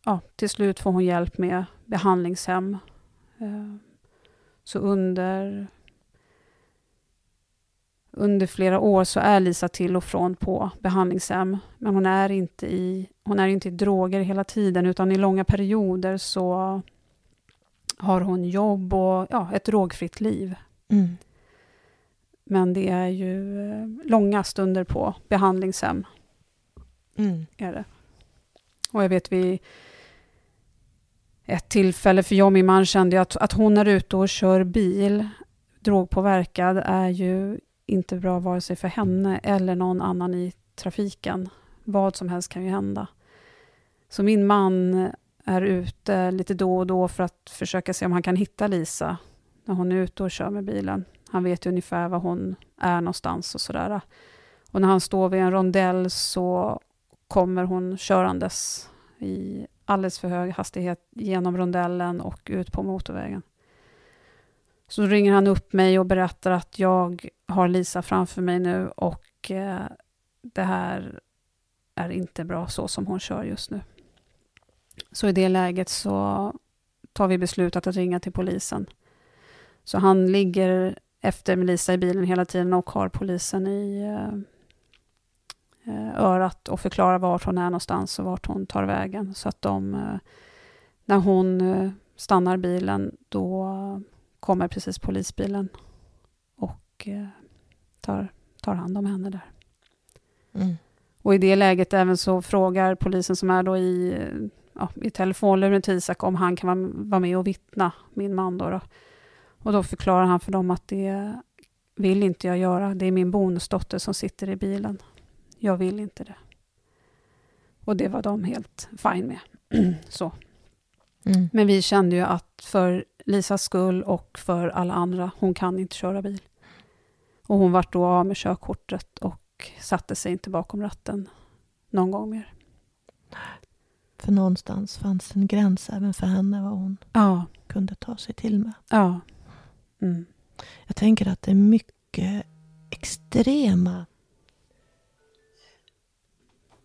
ja, till slut får hon hjälp med behandlingshem. Eh, så under under flera år så är Lisa till och från på behandlingshem, men hon är inte i, hon är inte i droger hela tiden, utan i långa perioder så har hon jobb och ja, ett drogfritt liv. Mm. Men det är ju eh, långa stunder på behandlingshem. Mm. Är det. Och jag vet vid ett tillfälle, för jag och min man kände att, att hon är ute och kör bil drogpåverkad är ju inte bra vare sig för henne eller någon annan i trafiken. Vad som helst kan ju hända. Så min man är ute lite då och då för att försöka se om han kan hitta Lisa när hon är ute och kör med bilen. Han vet ju ungefär var hon är någonstans och sådär. Och när han står vid en rondell så kommer hon körandes i alldeles för hög hastighet genom rondellen och ut på motorvägen. Så ringer han upp mig och berättar att jag har Lisa framför mig nu och eh, det här är inte bra så som hon kör just nu. Så i det läget så tar vi beslutet att ringa till polisen. Så han ligger efter Melissa i bilen hela tiden och har polisen i eh, eh, örat och förklarar vart hon är någonstans och vart hon tar vägen. Så att de, eh, när hon eh, stannar bilen, då kommer precis polisbilen och eh, tar, tar hand om henne där. Mm. Och i det läget även så frågar polisen som är då i, ja, i telefonluren till Isak om han kan vara, med och vittna, min man då, då. Och då förklarar han för dem att det vill inte jag göra. Det är min bonusdotter som sitter i bilen. Jag vill inte det. Och det var de helt fine med. [clears throat] så. Mm. Men vi kände ju att för Lisas skull och för alla andra, hon kan inte köra bil. Och hon vart då av med körkortet och satte sig inte bakom ratten någon gång mer. För någonstans fanns en gräns även för henne vad hon ja. kunde ta sig till med. Ja. Mm. Jag tänker att det är mycket extrema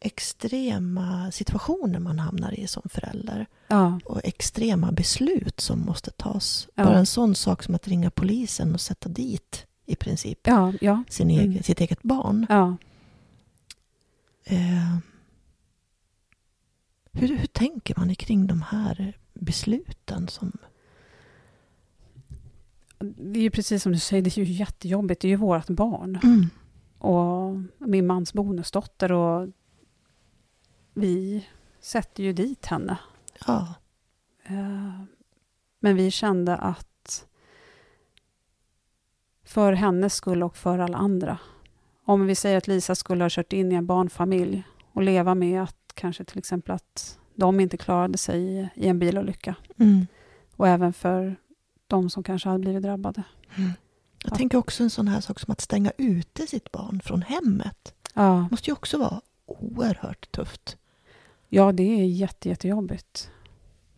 extrema situationer man hamnar i som förälder. Ja. Och extrema beslut som måste tas. Ja. Bara en sån sak som att ringa polisen och sätta dit i princip ja, ja. Sin egen, mm. sitt eget barn. Ja. Eh, hur, hur tänker man kring de här besluten som... Det är ju precis som du säger, det är ju jättejobbigt. Det är ju vårt barn. Mm. Och min mans bonusdotter och vi sätter ju dit henne. Ja. Eh, Men vi kände att för hennes skull och för alla andra. Om vi säger att Lisa skulle ha kört in i en barnfamilj och leva med att kanske till exempel att de inte klarade sig i, en bilolycka. Mm. Och även för de som kanske hade blivit drabbade. Jag Ja. tänker också en sån här sak som att stänga ute sitt barn från hemmet. Ja, måste ju också vara oerhört tufft. Ja det är jätte, jättejobbigt.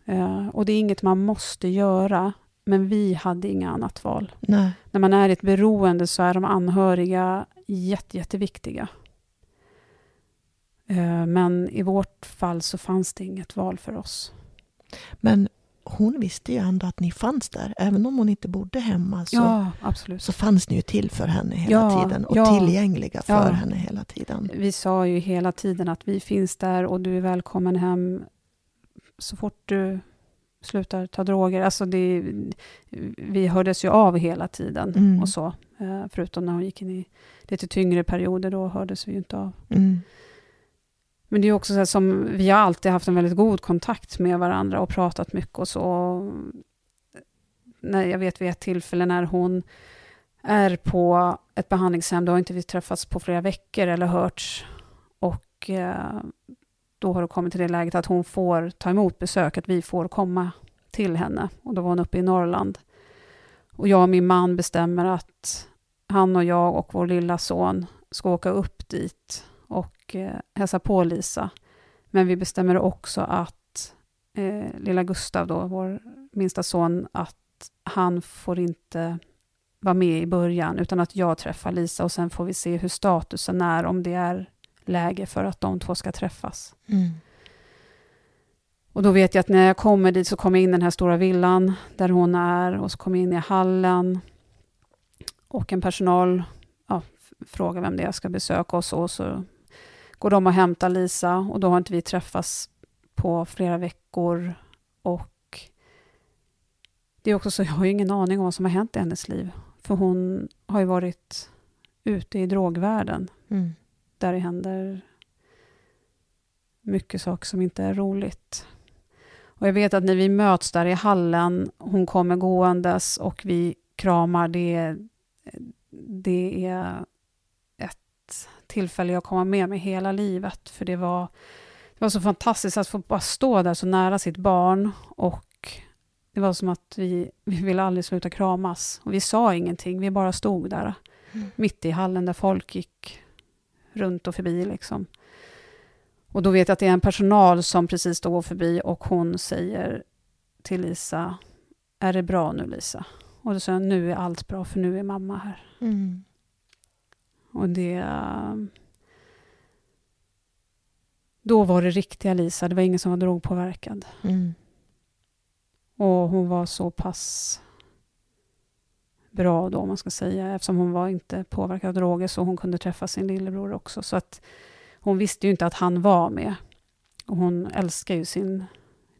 Eh, och det är inget man måste göra, men vi hade inga annat val. Nej. När man är i ett beroende så är de anhöriga jätte, jätteviktiga. Eh, Men i vårt fall så fanns det inget val för oss. Men hon visste ju ändå att ni fanns där. Även om hon inte bodde hemma så, Ja, så fanns ni ju till för henne hela Ja, tiden. Och ja. tillgängliga för henne hela tiden. Vi sa ju hela tiden att vi finns där och du är välkommen hem så fort du slutar ta droger. Alltså det, vi hördes ju av hela tiden Mm. och så. Eh, Förutom när hon gick in i lite tyngre perioder, då hördes vi ju inte av. Mm. Men det är också så här som, vi har alltid haft en väldigt god kontakt med varandra och pratat mycket och så. När jag vet vid ett tillfälle när hon är på ett behandlingshem, då har inte vi träffats på flera veckor eller hörts. Och eh, då har det kommit till det läget att hon får ta emot besök, att vi får komma till henne. Och då var hon uppe i Norrland. Och jag och min man bestämmer att han och jag och vår lilla son ska åka upp dit och eh, hälsa på Lisa. Men vi bestämmer också att eh, lilla Gustav, då, vår minsta son, att han får inte vara med i början, utan att jag träffar Lisa och sen får vi se hur statusen är, om det är läge för att de två ska träffas. Mm. Och då vet jag att när jag kommer dit så kommer jag in i den här stora villan där hon är och så kommer jag in i hallen och en personal ja, frågar vem det är jag ska besöka och så, så går de och hämtar Lisa och då har inte vi träffats på flera veckor och det är också så, jag har ju ingen aning om vad som har hänt i hennes liv. För hon har ju varit ute i drogvärlden Mm. där det händer mycket saker som inte är roligt. Och jag vet att när vi möts där i hallen, hon kommer gåendes och vi kramar, det, det är ett tillfälle jag kommer med mig hela livet. För det var, det var så fantastiskt att få bara stå där så nära sitt barn och det var som att vi, vi ville aldrig sluta kramas. Och vi sa ingenting, vi bara stod där Mm. mitt i hallen där folk gick runt och förbi. Liksom. Och då vet jag att det är en personal som precis då går förbi och hon säger till Lisa, är det bra nu Lisa? Och då säger jag, nu är allt bra för nu är mamma här. Mm. Och det... Då var det riktiga Lisa, det var ingen som var drogpåverkad. Mm. Och hon var så pass bra då, om man ska säga, eftersom hon var inte påverkad av droger, så hon kunde träffa sin lillebror också. Så att hon visste ju inte att han var med. Och hon älskar ju sin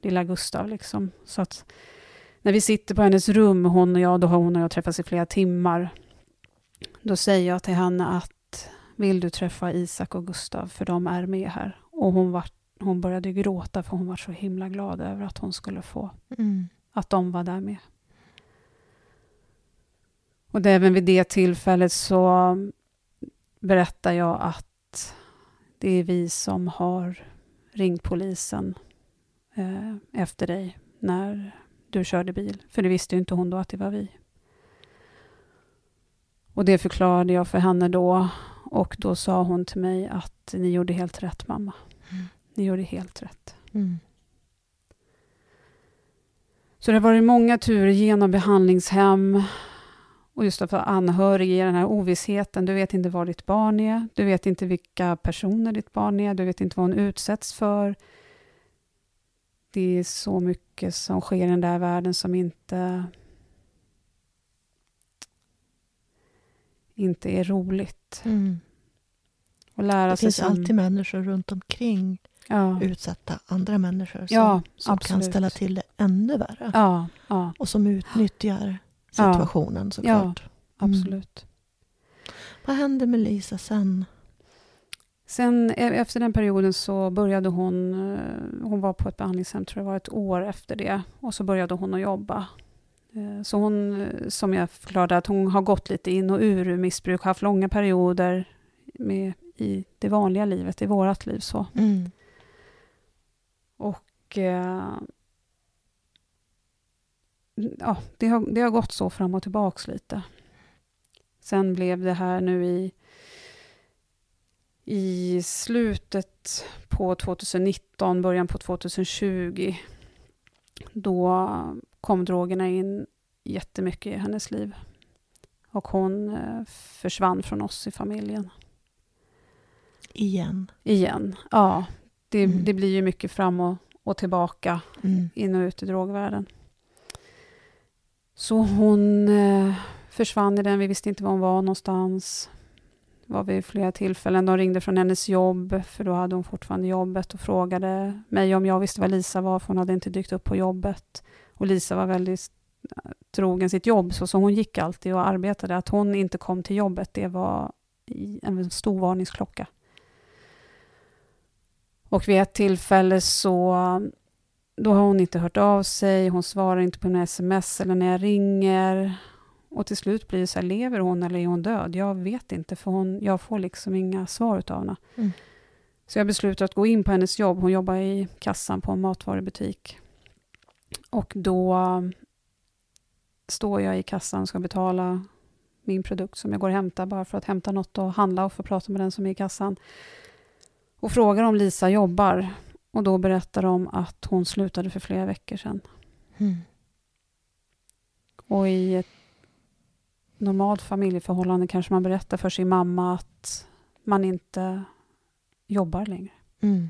lilla Gustav liksom. Så att när vi sitter på hennes rum, hon och jag, då har hon och jag träffats i flera timmar. Då säger jag till henne att vill du träffa Isak och Gustav, för de är med här. Och hon, var, hon började gråta för hon var så himla glad över att hon skulle få Mm. att de var där med. Och det, även vid det tillfället så berättar jag att det är vi som har ringt polisen eh, efter dig när du körde bil. För det visste ju inte hon då att det var vi. Och det förklarade jag för henne då och då sa hon till mig att ni gjorde helt rätt mamma. Mm. Ni gjorde helt rätt. Mm. Så det har varit många turer genom behandlingshem och just för anhöriga i den här ovissheten. Du vet inte var ditt barn är, du vet inte vilka personer ditt barn är, du vet inte vad hon utsätts för. Det är så mycket som sker i den där världen som inte inte är roligt. Mm. Och lära Det sig finns som, alltid människor runt omkring ja. utsätta andra människor som, ja, som kan ställa till det ännu värre. Ja, ja. Och som utnyttjar situationen såklart. Ja, absolut. Mm. Vad hände med Lisa sen? Sen e- efter den perioden så började hon, eh, hon var på ett behandlingshem, tror jag var ett år efter det, och så började hon att jobba. Eh, så hon, eh, som jag förklarade, att hon har gått lite in och ur missbruk, haft långa perioder med, i det vanliga livet, i vårat liv. så. Mm. Och eh, ja, det har, det har gått så fram och tillbaks lite. Sen blev det här nu i, i slutet på 2019, början på 2020. Då kom drogerna in jättemycket i hennes liv. Och hon eh, försvann från oss i familjen. Igen? Igen, ja. Det, mm. det blir ju mycket fram och, och tillbaka, mm. in och ut i drogvärlden. Så hon eh, försvann i den, vi visste inte var hon var någonstans. Var vid flera tillfällen. De ringde från hennes jobb, för då hade hon fortfarande jobbet och frågade mig om jag visste var Lisa var, för hon hade inte dykt upp på jobbet. Och Lisa var väldigt eh, trogen sitt jobb, så, så hon gick alltid och arbetade. Att hon inte kom till jobbet, det var en stor varningsklocka. Och vid ett tillfälle så då har hon inte hört av sig, hon svarar inte på mina sms eller när jag ringer. Och till slut blir det så här, lever hon eller är hon död? Jag vet inte, för hon, jag får liksom inga svar av henne. Mm. Så jag beslutar att gå in på hennes jobb. Hon jobbar i kassan på en matvarubutik. Och då står jag i kassan och ska betala min produkt som jag går och hämtar, bara för att hämta något och handla och få prata med den som är i kassan. Och frågar om Lisa jobbar. Och då berättar de att hon slutade för flera veckor sedan. Mm. Och i ett normalt familjeförhållande kanske man berättar för sin mamma att man inte jobbar längre. Mm.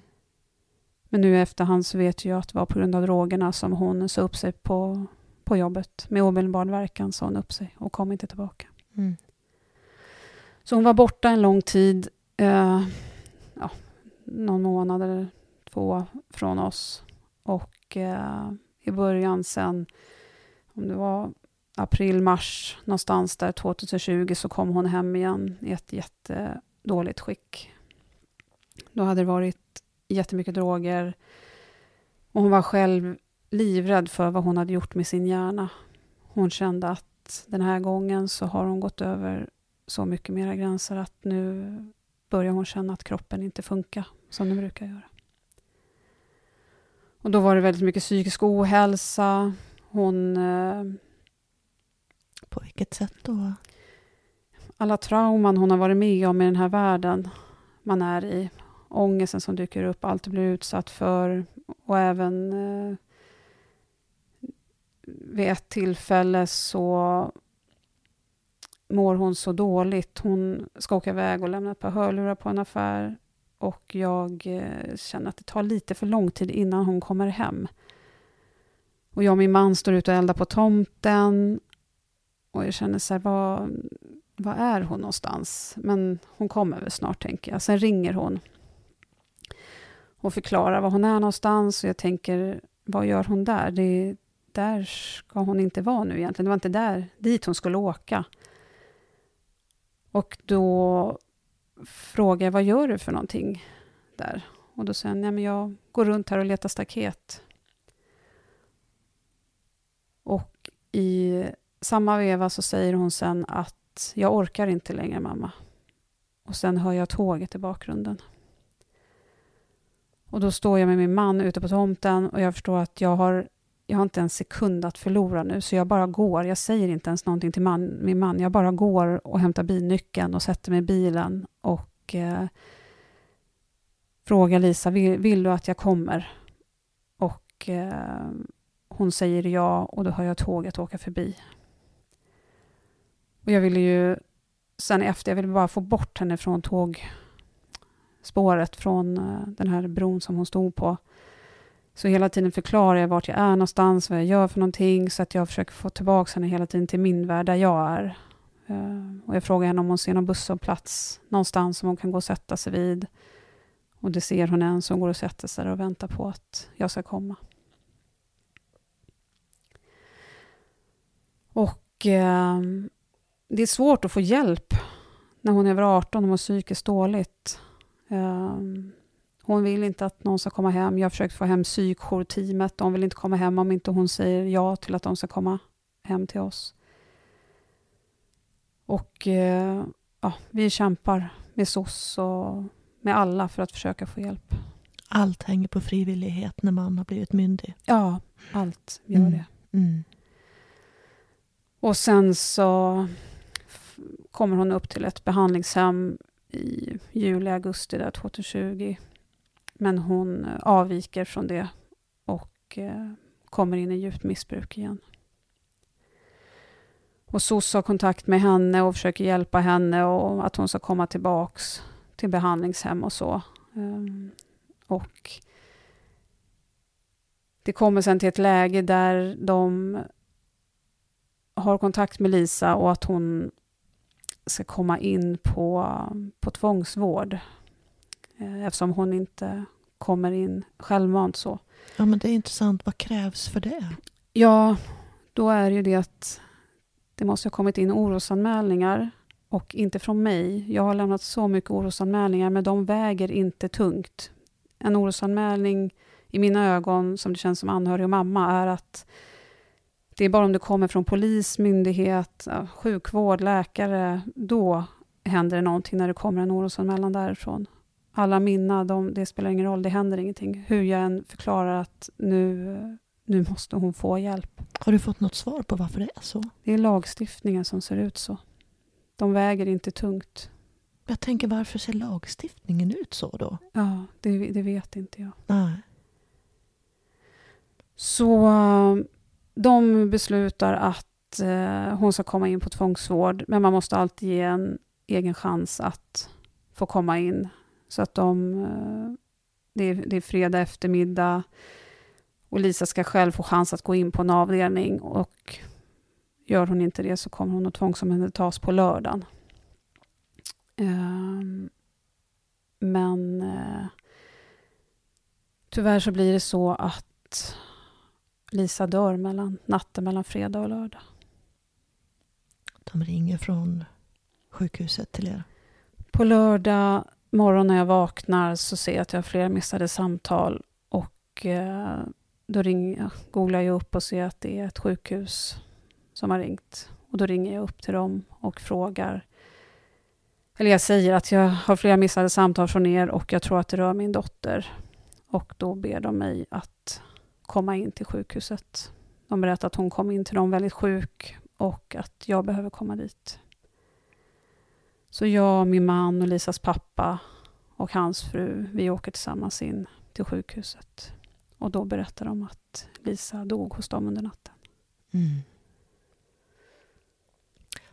Men nu i efterhand så vet jag att det var på grund av drogerna som hon sa upp sig på, på jobbet. Med omedelbar verkan sa hon upp sig och kom inte tillbaka. Mm. Så hon var borta en lång tid. Eh, ja, någon månad eller två från oss. Och eh, i början sen, om det var april, mars någonstans där 2020 så kom hon hem igen i ett jättedåligt skick. Då hade det varit jättemycket droger och hon var själv livrädd för vad hon hade gjort med sin hjärna. Hon kände att den här gången så har hon gått över så mycket mera gränser att nu börjar hon känna att kroppen inte funkar som den brukar göra. Och då var det väldigt mycket psykisk ohälsa. Hon... Eh, på vilket sätt då? Alla trauman hon har varit med om i den här världen man är i. Ångesten som dyker upp, allt du blir utsatt för. Och även eh, vid ett tillfälle så mår hon så dåligt. Hon ska åka iväg och lämna ett par hörlurar på en affär och jag eh, känner att det tar lite för lång tid innan hon kommer hem. Och jag och min man står ute och eldar på tomten. Och jag känner så här, vad, vad är hon någonstans? Men hon kommer väl snart, tänker jag. Sen ringer hon och förklarar var hon är någonstans. Och jag tänker, vad gör hon där? Det, där ska hon inte vara nu egentligen. Det var inte där, dit hon skulle åka. Och då frågar jag, vad gör du för någonting där? Och då säger han, nej men jag går runt här och letar staket. Och i samma veva så säger hon sen att jag orkar inte längre mamma. Och sen hör jag tåget i bakgrunden. Och då står jag med min man ute på tomten och jag förstår att jag har, jag har inte en sekund att förlora nu, så jag bara går. Jag säger inte ens någonting till man, min man. Jag bara går och hämtar bilnyckeln och sätter mig i bilen och eh, frågar Lisa, vill, vill, du att jag kommer? Och eh, hon säger ja och då hör jag tåget åka förbi. Och jag ville ju sen efter, jag ville bara få bort henne från tågspåret, från eh, den här bron som hon stod på. Så hela tiden förklarar jag vart jag är någonstans, vad jag gör för någonting, så att jag försöker få tillbaka henne hela tiden till min värld, där jag är. Eh, och jag frågar henne om hon ser någon busshållplats någonstans som hon kan gå och sätta sig vid. Och det ser hon en som går och sätter sig och väntar på att jag ska komma. Och eh, det är svårt att få hjälp när hon är över 18 och mår psykiskt dåligt. Eh, hon vill inte att någon ska komma hem. Jag har försökt få hem psykjourteamet. De vill inte komma hem om inte hon säger ja till att de ska komma hem till oss. Och eh, ja, vi kämpar med SOS och med alla för att försöka få hjälp. Allt hänger på frivillighet när man har blivit myndig. Ja, allt gör Mm. det. Mm. Och sen så kommer hon upp till ett behandlingshem i juli, augusti där 2020. Men hon eh, avviker från det och eh, kommer in i djupt missbruk igen. Och SOS har kontakt med henne och försöker hjälpa henne och att hon ska komma tillbaks till behandlingshem och så. Ehm, och det kommer sen till ett läge där de har kontakt med Lisa och att hon ska komma in på, på tvångsvård. Eh, Eftersom hon inte kommer in självmant så. Ja, men det är intressant. Vad krävs för det? Ja, då är ju det att det måste ha kommit in orosanmälningar och inte från mig. Jag har lämnat så mycket orosanmälningar men de väger inte tungt. En orosanmälning i mina ögon, som det känns som anhörig och mamma, är att det är bara om det kommer från polis, myndighet, sjukvård, läkare, då händer det någonting när det kommer en orosanmälan därifrån. Alla mina, de, det spelar ingen roll, det händer ingenting. Hur jag än förklarar att nu, nu måste hon få hjälp. Har du fått något svar på varför det är så? Det är lagstiftningen som ser ut så. De väger inte tungt. Jag tänker, varför ser lagstiftningen ut så då? Ja, det, det vet inte jag. Nej. Så de beslutar att eh, hon ska komma in på tvångsvård, men man måste alltid ge en egen chans att få komma in. Så att de... Eh, det, är, det är fredag eftermiddag och Lisa ska själv få chans att gå in på en avdelning och gör hon inte det så kommer hon att tvångsomhändertas på lördagen. Eh, men eh, tyvärr så blir det så att Lisa dör mellan natten mellan fredag och lördag. De ringer från sjukhuset till er. På lördag morgon när jag vaknar så ser jag att jag har flera missade samtal och eh, då ringer jag, googlar jag upp och ser att det är ett sjukhus som har ringt. Och då ringer jag upp till dem och frågar eller jag säger att jag har flera missade samtal från er och jag tror att det rör min dotter. Och då ber de mig att komma in till sjukhuset. De berättar att hon kom in till dem väldigt sjuk och att jag behöver komma dit. Så jag, min man och Lisas pappa och hans fru, vi åker tillsammans in till sjukhuset. Och då berättar de att Lisa dog hos dem under natten. Mm.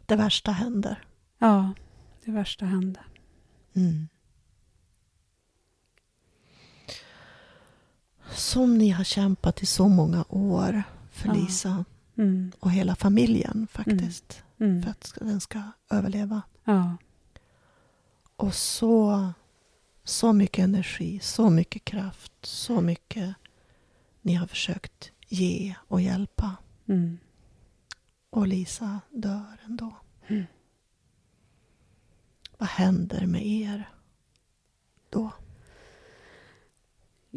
Det värsta händer. Ja, det värsta hände. Mm. Som ni har kämpat i så många år för. Lisa Mm. och hela familjen faktiskt. Mm. För att den ska överleva. Ja. Och så, så mycket energi, så mycket kraft, så mycket ni har försökt ge och hjälpa. Mm. Och Lisa dör ändå. Mm. Vad händer med er då?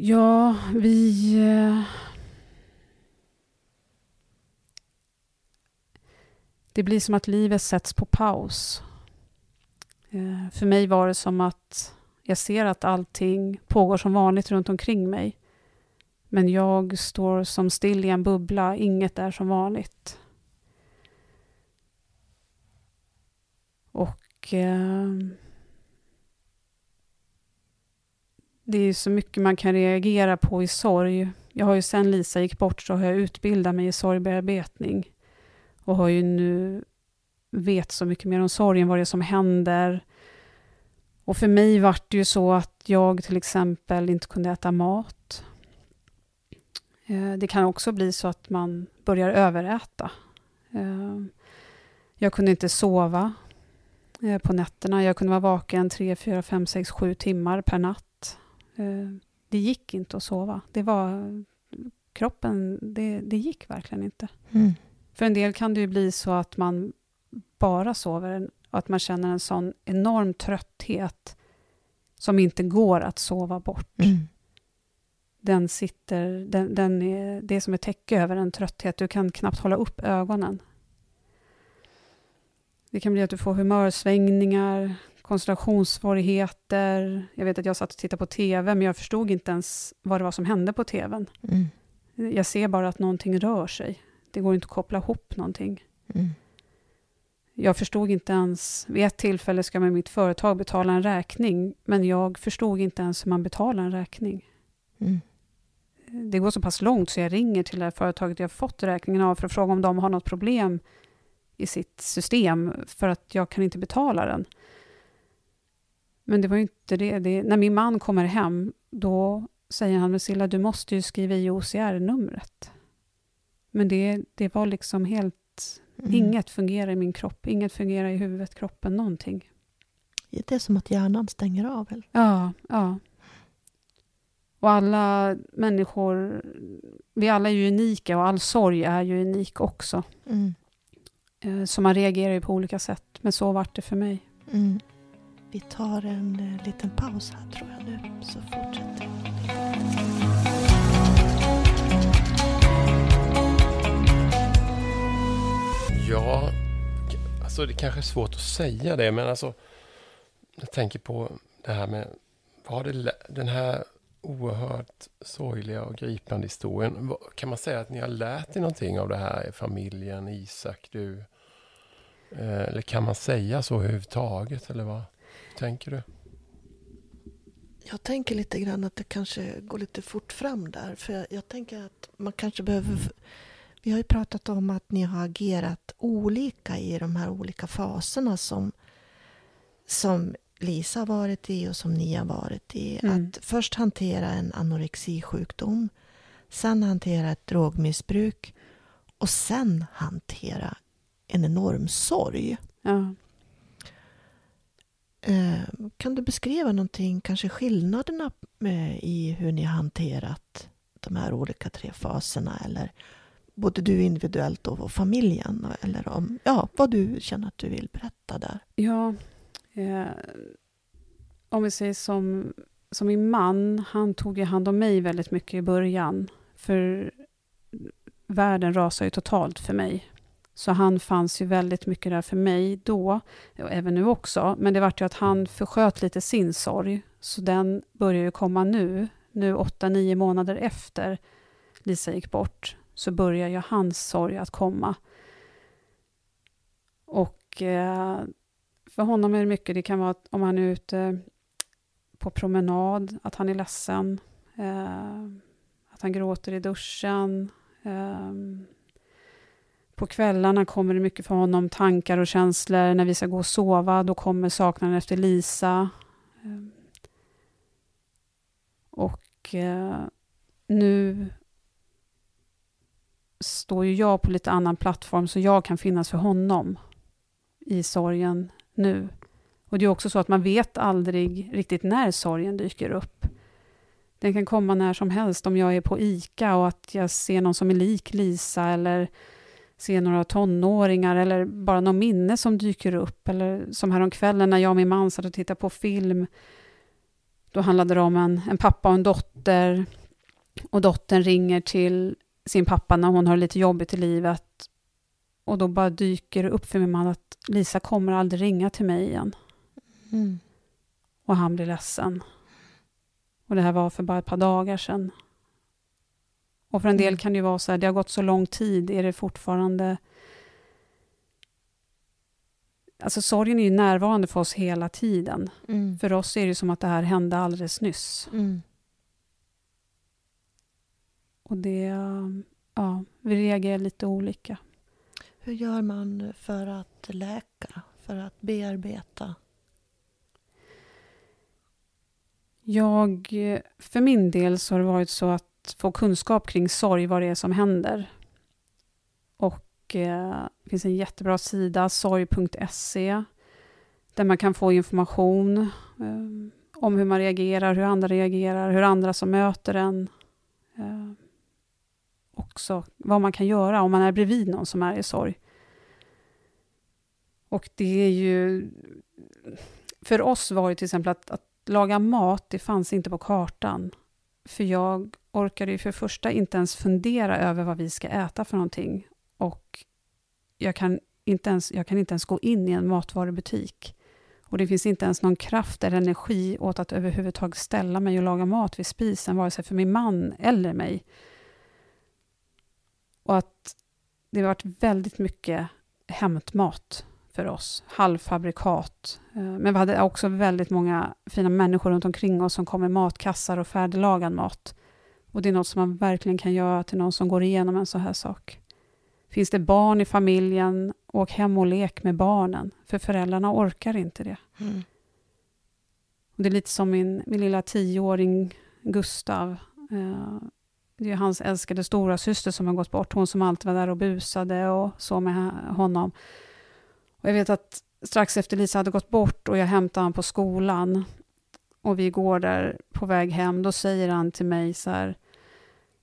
Ja, vi... Eh, det blir som att livet sätts på paus. Eh, för mig var det som att jag ser att allting pågår som vanligt runt omkring mig. Men jag står som still i en bubbla, inget är som vanligt. Och... Eh, det är så mycket man kan reagera på i sorg. Jag har ju sen Lisa gick bort så har jag utbildat mig i sorgbearbetning och har ju nu vet så mycket mer om sorgen, vad det är som händer. Och för mig var det ju så att jag till exempel inte kunde äta mat. Eh, det kan också bli så att man börjar överäta. Eh, jag kunde inte sova eh, på nätterna. Jag kunde vara vaken 3, 4, 5, 6, 7 timmar per natt. Eh, det gick inte att sova. Det var kroppen, det, det gick verkligen inte. Mm. För en del kan det ju bli så att man bara sover och att man känner en sån enorm trötthet som inte går att sova bort. Mm. Den sitter, den, den är, det är som ett täcke över en trötthet. Du kan knappt hålla upp ögonen. Det kan bli att du får humörsvängningar, koncentrationssvårigheter. Jag vet att jag satt och tittade på TV, men jag förstod inte ens vad det var som hände på TVn. Mm. Jag ser bara att någonting rör sig. Det går inte att koppla ihop någonting. Mm. Jag förstod inte ens... Vid ett tillfälle ska man med mitt företag betala en räkning, men jag förstod inte ens hur man betalar en räkning. Mm. Det går så pass långt så jag ringer till det företaget jag fått räkningen av för att fråga om de har något problem i sitt system, för att jag kan inte betala den. Men det var inte det. det när min man kommer hem, då säger han, men Silla, du måste ju skriva i OCR-numret. Men det, det var liksom helt... Mm. Inget fungerar i min kropp, inget fungerar i huvudet, kroppen, någonting. Det är som att hjärnan stänger av? Eller? Ja, ja. Och alla människor, vi alla är ju unika och all sorg är ju unik också. Mm. Eh, så man reagerar ju på olika sätt, men så vart det för mig. Mm. Vi tar en eh, liten paus här tror jag nu, så fortsätter vi. Ja, alltså det kanske är svårt att säga det, men alltså jag tänker på det här med vad det, den här oerhört sorgliga och gripande historien. Kan man säga att ni har lärt er någonting av det här, familjen, Isak, du? Eh, eller kan man säga så överhuvudtaget, eller vad tänker du? Jag tänker lite grann att det kanske går lite fort fram där. För jag, jag tänker att man kanske behöver... Vi har ju pratat om att ni har agerat olika i de här olika faserna som, som Lisa har varit i och som ni har varit i. Mm. Att först hantera en anorexisjukdom, sen hantera ett drogmissbruk och sen hantera en enorm sorg. Ja. Eh, kan du beskriva någonting, kanske skillnaderna eh, i hur ni har hanterat de här olika tre faserna eller både du individuellt och familjen eller om, ja, vad du känner att du vill berätta där? Ja, eh, om vi säger som, som min man, han tog ju hand om mig väldigt mycket i början, för världen rasade ju totalt för mig. Så han fanns ju väldigt mycket där för mig då, och även nu också. Men det vart ju att han försköt lite sin sorg. Så den börjar ju komma nu. Nu åtta, nio månader efter Lisa gick bort, så börjar ju hans sorg att komma. Och eh, för honom är det mycket, det kan vara att om han är ute på promenad, att han är ledsen, eh, att han gråter i duschen, eh, på kvällarna kommer det mycket för honom, tankar och känslor. När vi ska gå och sova, då kommer saknaden efter Lisa. Ehm. Och eh, nu står ju jag på lite annan plattform, så jag kan finnas för honom i sorgen nu. Och det är också så att man vet aldrig riktigt när sorgen dyker upp. Den kan komma när som helst, om jag är på ICA och att jag ser någon som är lik Lisa, eller se några tonåringar eller bara något minne som dyker upp. Eller som häromkvällen när jag och min man satt och tittade på film. Då handlade det om en, en pappa och en dotter. Och dottern ringer till sin pappa när hon har lite jobbigt i livet. Och då bara dyker det upp för min man att Lisa kommer aldrig ringa till mig igen. Mm. Och han blir ledsen. Och det här var för bara ett par dagar sedan. Och för en del mm. kan det ju vara så här, det har gått så lång tid, är det fortfarande... Alltså sorgen är ju närvarande för oss hela tiden. Mm. För oss är det som att det här hände alldeles nyss. Mm. Och det... Ja, vi reagerar lite olika. Hur gör man för att läka, för att bearbeta? Jag, för min del så har det varit så att få kunskap kring sorg, vad det är som händer. Och eh, det finns en jättebra sida, sorg.se, där man kan få information eh, om hur man reagerar, hur andra reagerar, hur andra som möter en. Eh, också vad man kan göra om man är bredvid någon som är i sorg. Och det är ju... För oss var det till exempel att, att laga mat, det fanns inte på kartan. För jag orkade ju för det första inte ens fundera över vad vi ska äta för någonting. Och jag kan inte ens, jag kan inte ens gå in i en matvarubutik. Och det finns inte ens någon kraft eller energi åt att överhuvudtaget ställa mig och laga mat vid spisen, vare sig för min man eller mig. Och att det har varit väldigt mycket hämtmat för oss, halvfabrikat. Eh, men vi hade också väldigt många fina människor runt omkring oss som kom med matkassar och färdiglagad mat. Och det är något som man verkligen kan göra till någon som går igenom en sån här sak. Finns det barn i familjen, åk hem och lek med barnen, för föräldrarna orkar inte det. Mm. Och det är lite som min, min lilla tioåring Gustav. Eh, det är hans älskade stora syster som har gått bort, hon som alltid var där och busade och så med honom. Och jag vet att strax efter Lisa hade gått bort och jag hämtade honom på skolan och vi går där på väg hem, då säger han till mig så här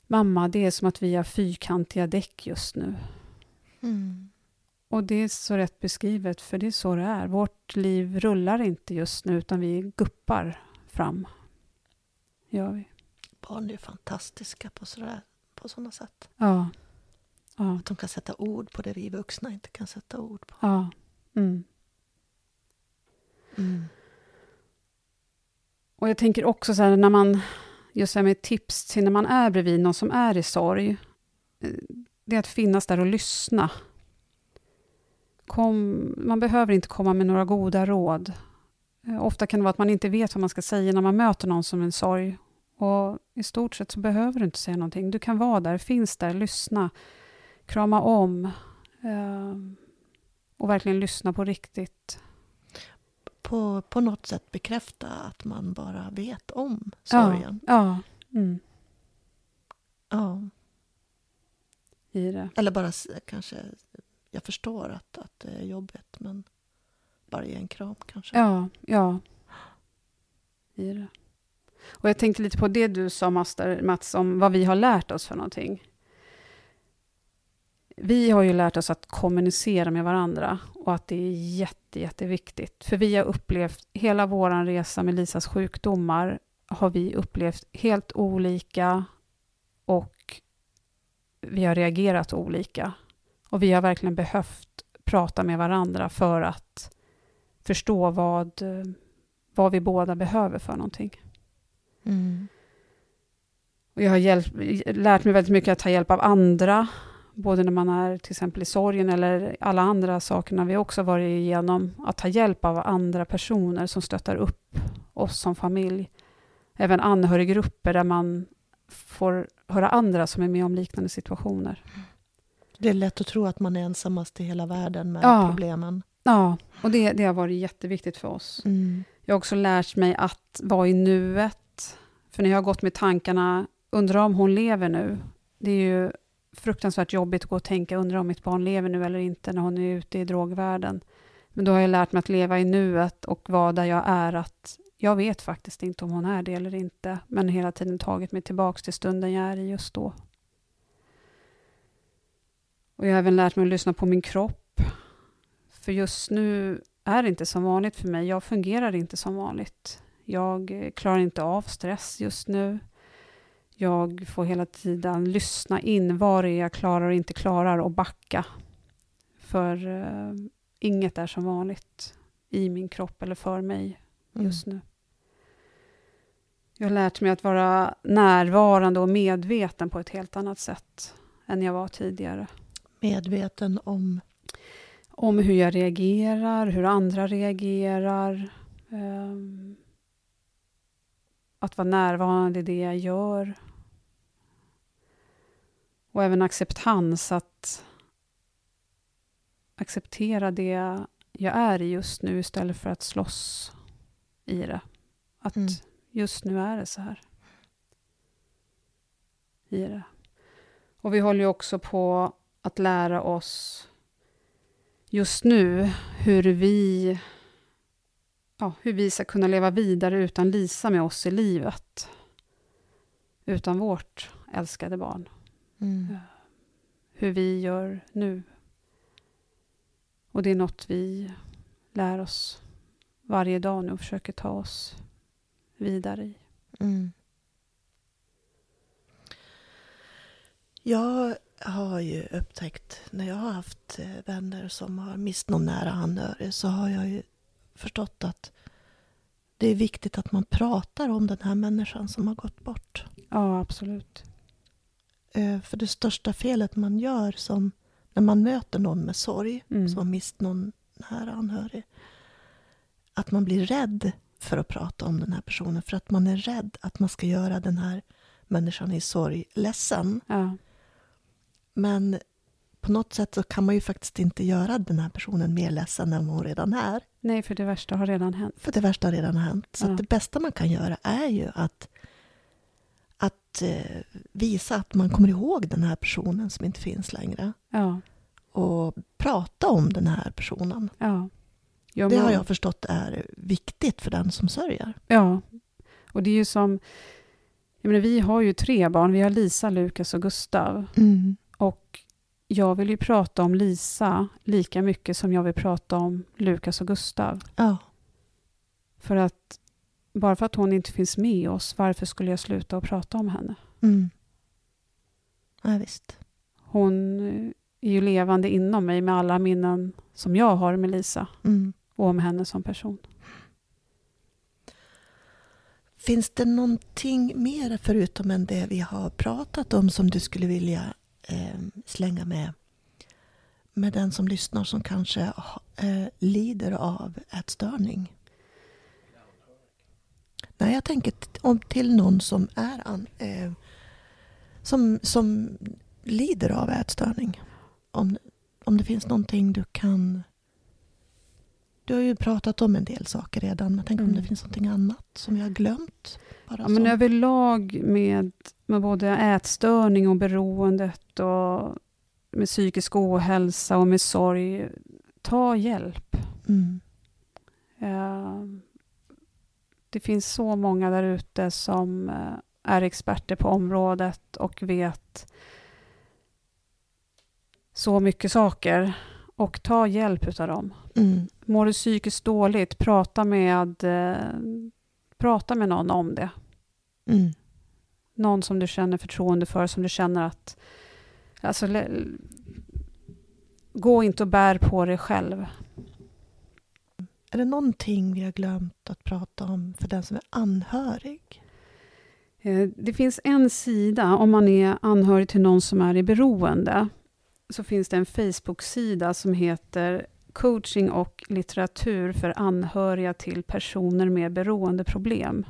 Mamma, det är som att vi har fyrkantiga däck just nu. Mm. Och det är så rätt beskrivet, för det är så det är. Vårt liv rullar inte just nu, utan vi guppar fram. Gör vi. Barn är fantastiska på, sådär, på sådana sätt. Ja. ja. Att de kan sätta ord på det vi vuxna inte kan sätta ord på. Ja. Mm. Mm. Och jag tänker också så här, när man, just här med tips till när man är bredvid någon som är i sorg, eh, det är att finnas där och lyssna. Kom, man behöver inte komma med några goda råd. Eh, ofta kan det vara att man inte vet vad man ska säga när man möter någon som är en sorg. Och i stort sett så behöver du inte säga någonting. Du kan vara där, finns där, lyssna, krama om eh, och verkligen lyssna på riktigt. På, på något sätt bekräfta att man bara vet om sorgen. Ja. ja. Mm. ja. I det. Eller bara kanske, jag förstår att, att det är jobbigt men bara ge en kram kanske. Ja, ja. I det. Och jag tänkte lite på det du sa, Master, Mats, om vad vi har lärt oss för någonting. Vi har ju lärt oss att kommunicera med varandra och att det är jätte, jätteviktigt. För vi har upplevt, hela vår resa med Lisas sjukdomar har vi upplevt helt olika och vi har reagerat olika. Och vi har verkligen behövt prata med varandra för att förstå vad, vad vi båda behöver för någonting. Mm. Och jag har hjälp, lärt mig väldigt mycket att ta hjälp av andra, både när man är till exempel i sorgen eller alla andra sakerna vi också varit igenom, att ta hjälp av andra personer som stöttar upp oss som familj. Även anhöriggrupper där man får höra andra som är med om liknande situationer. Det är lätt att tro att man är ensammast i hela världen med ja. problemen. Ja, och det, det har varit jätteviktigt för oss. Mm. Jag har också lärt mig att vara i nuet, för när jag har gått med tankarna, undrar om hon lever nu? Det är ju fruktansvärt jobbigt att gå och tänka, undrar om mitt barn lever nu eller inte, när hon är ute i drogvärlden. Men då har jag lärt mig att leva i nuet och vara där jag är, att jag vet faktiskt inte om hon är det eller inte, men hela tiden tagit mig tillbaka till stunden jag är i just då. Och jag har även lärt mig att lyssna på min kropp. För just nu är det inte som vanligt för mig. Jag fungerar inte som vanligt. Jag eh, klarar inte av stress just nu. Jag får hela tiden lyssna in vad det är jag klarar och inte klarar och backa. För uh, inget är som vanligt i min kropp eller för mig just mm. nu. Jag har lärt mig att vara närvarande och medveten på ett helt annat sätt än jag var tidigare. Medveten om? Om hur jag reagerar, hur andra reagerar. Um, att vara närvarande i det jag gör. Och även acceptans, att acceptera det jag är i just nu istället för att slåss i det. Att mm. just nu är det så här. I det. Och vi håller ju också på att lära oss just nu hur vi ja, hur vi ska kunna leva vidare utan Lisa med oss i livet. Utan vårt älskade barn. Mm. Hur vi gör nu. Och det är något vi lär oss varje dag nu och försöker ta oss vidare i. Mm. Jag har ju upptäckt, när jag har haft eh, vänner som har mist någon nära anhörig, så har jag ju förstått att det är viktigt att man pratar om den här människan som har gått bort. Ja, absolut. Eh, För det största felet man gör som när man möter någon med sorg, Mm. som har mist någon nära anhörig, att man blir rädd för att prata om den här personen, för att man är rädd att man ska göra den här människan i sorg ledsen. Ja, Men på något sätt så kan man ju faktiskt inte göra den här personen mer ledsen än vad hon redan är. nej, för det värsta har redan hänt. För det värsta har redan hänt. Så Ja. det bästa man kan göra är ju att, att eh, visa att man kommer ihåg den här personen som inte finns längre. Ja, Och prata om den här personen. ja. Ja, Det har jag förstått är viktigt för den som sörjer. Ja, och det är ju som... Jag menar, vi har ju tre barn. Vi har Lisa, Lukas och Gustav. Och jag vill ju prata om Lisa lika mycket som jag vill prata om Lukas och Gustav. Ja. För att bara för att hon inte finns med oss, varför skulle jag sluta att prata om henne? Mm. Ja, visst. Hon eh, är ju levande inom mig med alla minnen som jag har med Lisa Mm. och om henne som person. Finns det någonting mer förutom än det vi har pratat om som du skulle vilja eh, slänga med? Med den som lyssnar som kanske eh, lider av ätstörning? Nej, jag tänker om till någon som är an, eh, som, som lider av ätstörning. Om, om det finns någonting du kan... Du har ju pratat om en del saker redan, men tänk om Mm. det finns någonting annat som vi har glömt? Bara Ja, men som- överlag med, med både ätstörning och beroendet och med psykisk ohälsa och med sorg, ta hjälp. Mm. Eh, Det finns så många där ute som eh, är experter på området och vet så mycket saker. Och ta hjälp utav dem. Mm. Mår du psykiskt dåligt, prata med, eh, prata med någon om det. Mm. någon som du känner förtroende för, som du känner att... Alltså, gå inte och bär på dig själv. Är det någonting vi har glömt att prata om för den som är anhörig? Eh, Det finns en sida, om man är anhörig till någon som är i beroende, så finns det en Facebook-sida som heter Coaching och litteratur för anhöriga till personer med beroendeproblem.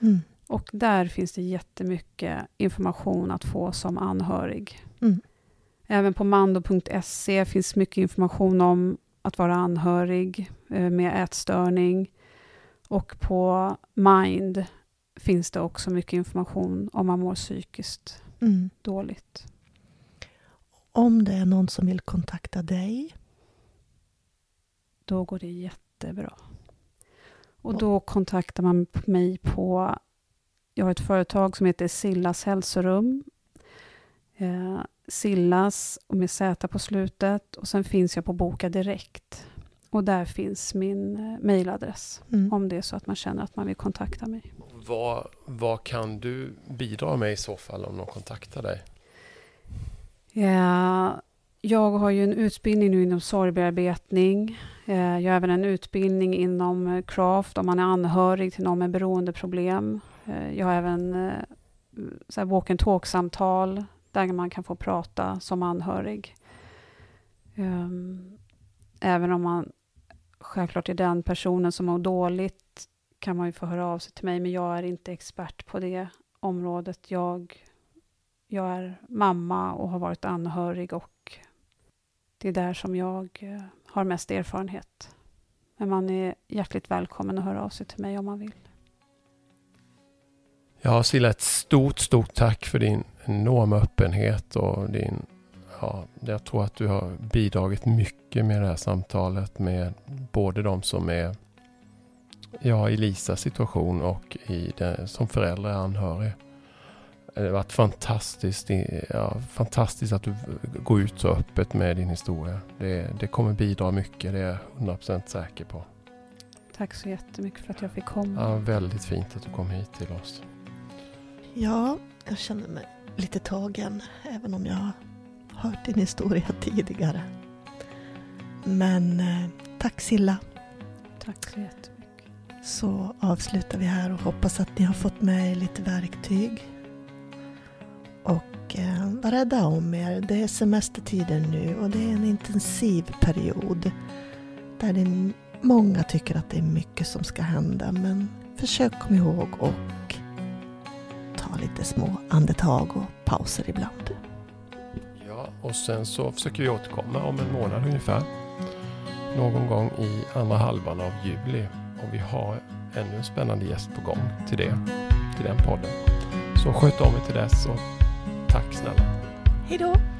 Mm. Och där finns det jättemycket information att få som anhörig. Mm. Även på mando.se finns mycket information om att vara anhörig eh, med ätstörning. Och på Mind finns det också mycket information om man mår psykiskt Mm. dåligt. Om det är någon som vill kontakta dig? Då går det jättebra. Och då kontaktar man mig på... Jag har ett företag som heter Sillas hälsorum. Sillas och med Z på slutet. Och sen finns jag på Boka Direkt. Och där finns min eh, mailadress. Mm. Om det är så att man känner att man vill kontakta mig. Vad, vad kan du bidra med i så fall om någon kontaktar dig? Eh, jag har ju en utbildning nu inom sorgbearbetning. Eh, jag har även en utbildning inom craft om man är anhörig till någon med beroendeproblem. Jag har även så här walk and talk-samtal där man kan få prata som anhörig. Um, Även om man självklart är den personen som mår dåligt kan man ju få höra av sig till mig, men jag är inte expert på det området. Jag jag är mamma och har varit anhörig och det är där som jag eh, har mest erfarenhet. Men man är hjärtligt välkommen att höra av sig till mig om man vill. Ja, Silla, ett stort, stort tack för din enorma öppenhet och din... Ja, jag tror att du har bidragit mycket med det här samtalet med både de som är ja, i Lisas situation och i det, som förälder och anhörig. Det har varit fantastiskt, ja, fantastiskt att du går ut så öppet med din historia. Det, det kommer bidra mycket, det är jag 100% säker på. Tack så jättemycket för att jag fick komma. Ja, väldigt fint att du kom hit till oss. Ja, jag känner mig lite tagen, även om jag har hört din historia [laughs] tidigare. Men eh, tack Silla. Tack så jättemycket. Så avslutar vi här och hoppas att ni har fått med er lite verktyg. Och eh, var rädda om er. Det är semestertider nu och det är en intensiv period. Där det många tycker att det är mycket som ska hända. Men försök komma ihåg och ta lite små andetag och pauser ibland. Ja, och sen så försöker vi återkomma om en månad ungefär. Någon gång i andra halvan av juli. Och vi har ännu en spännande gäst på gång till det, till den podden. Så sköt om er till dess och tack snälla. Hej då!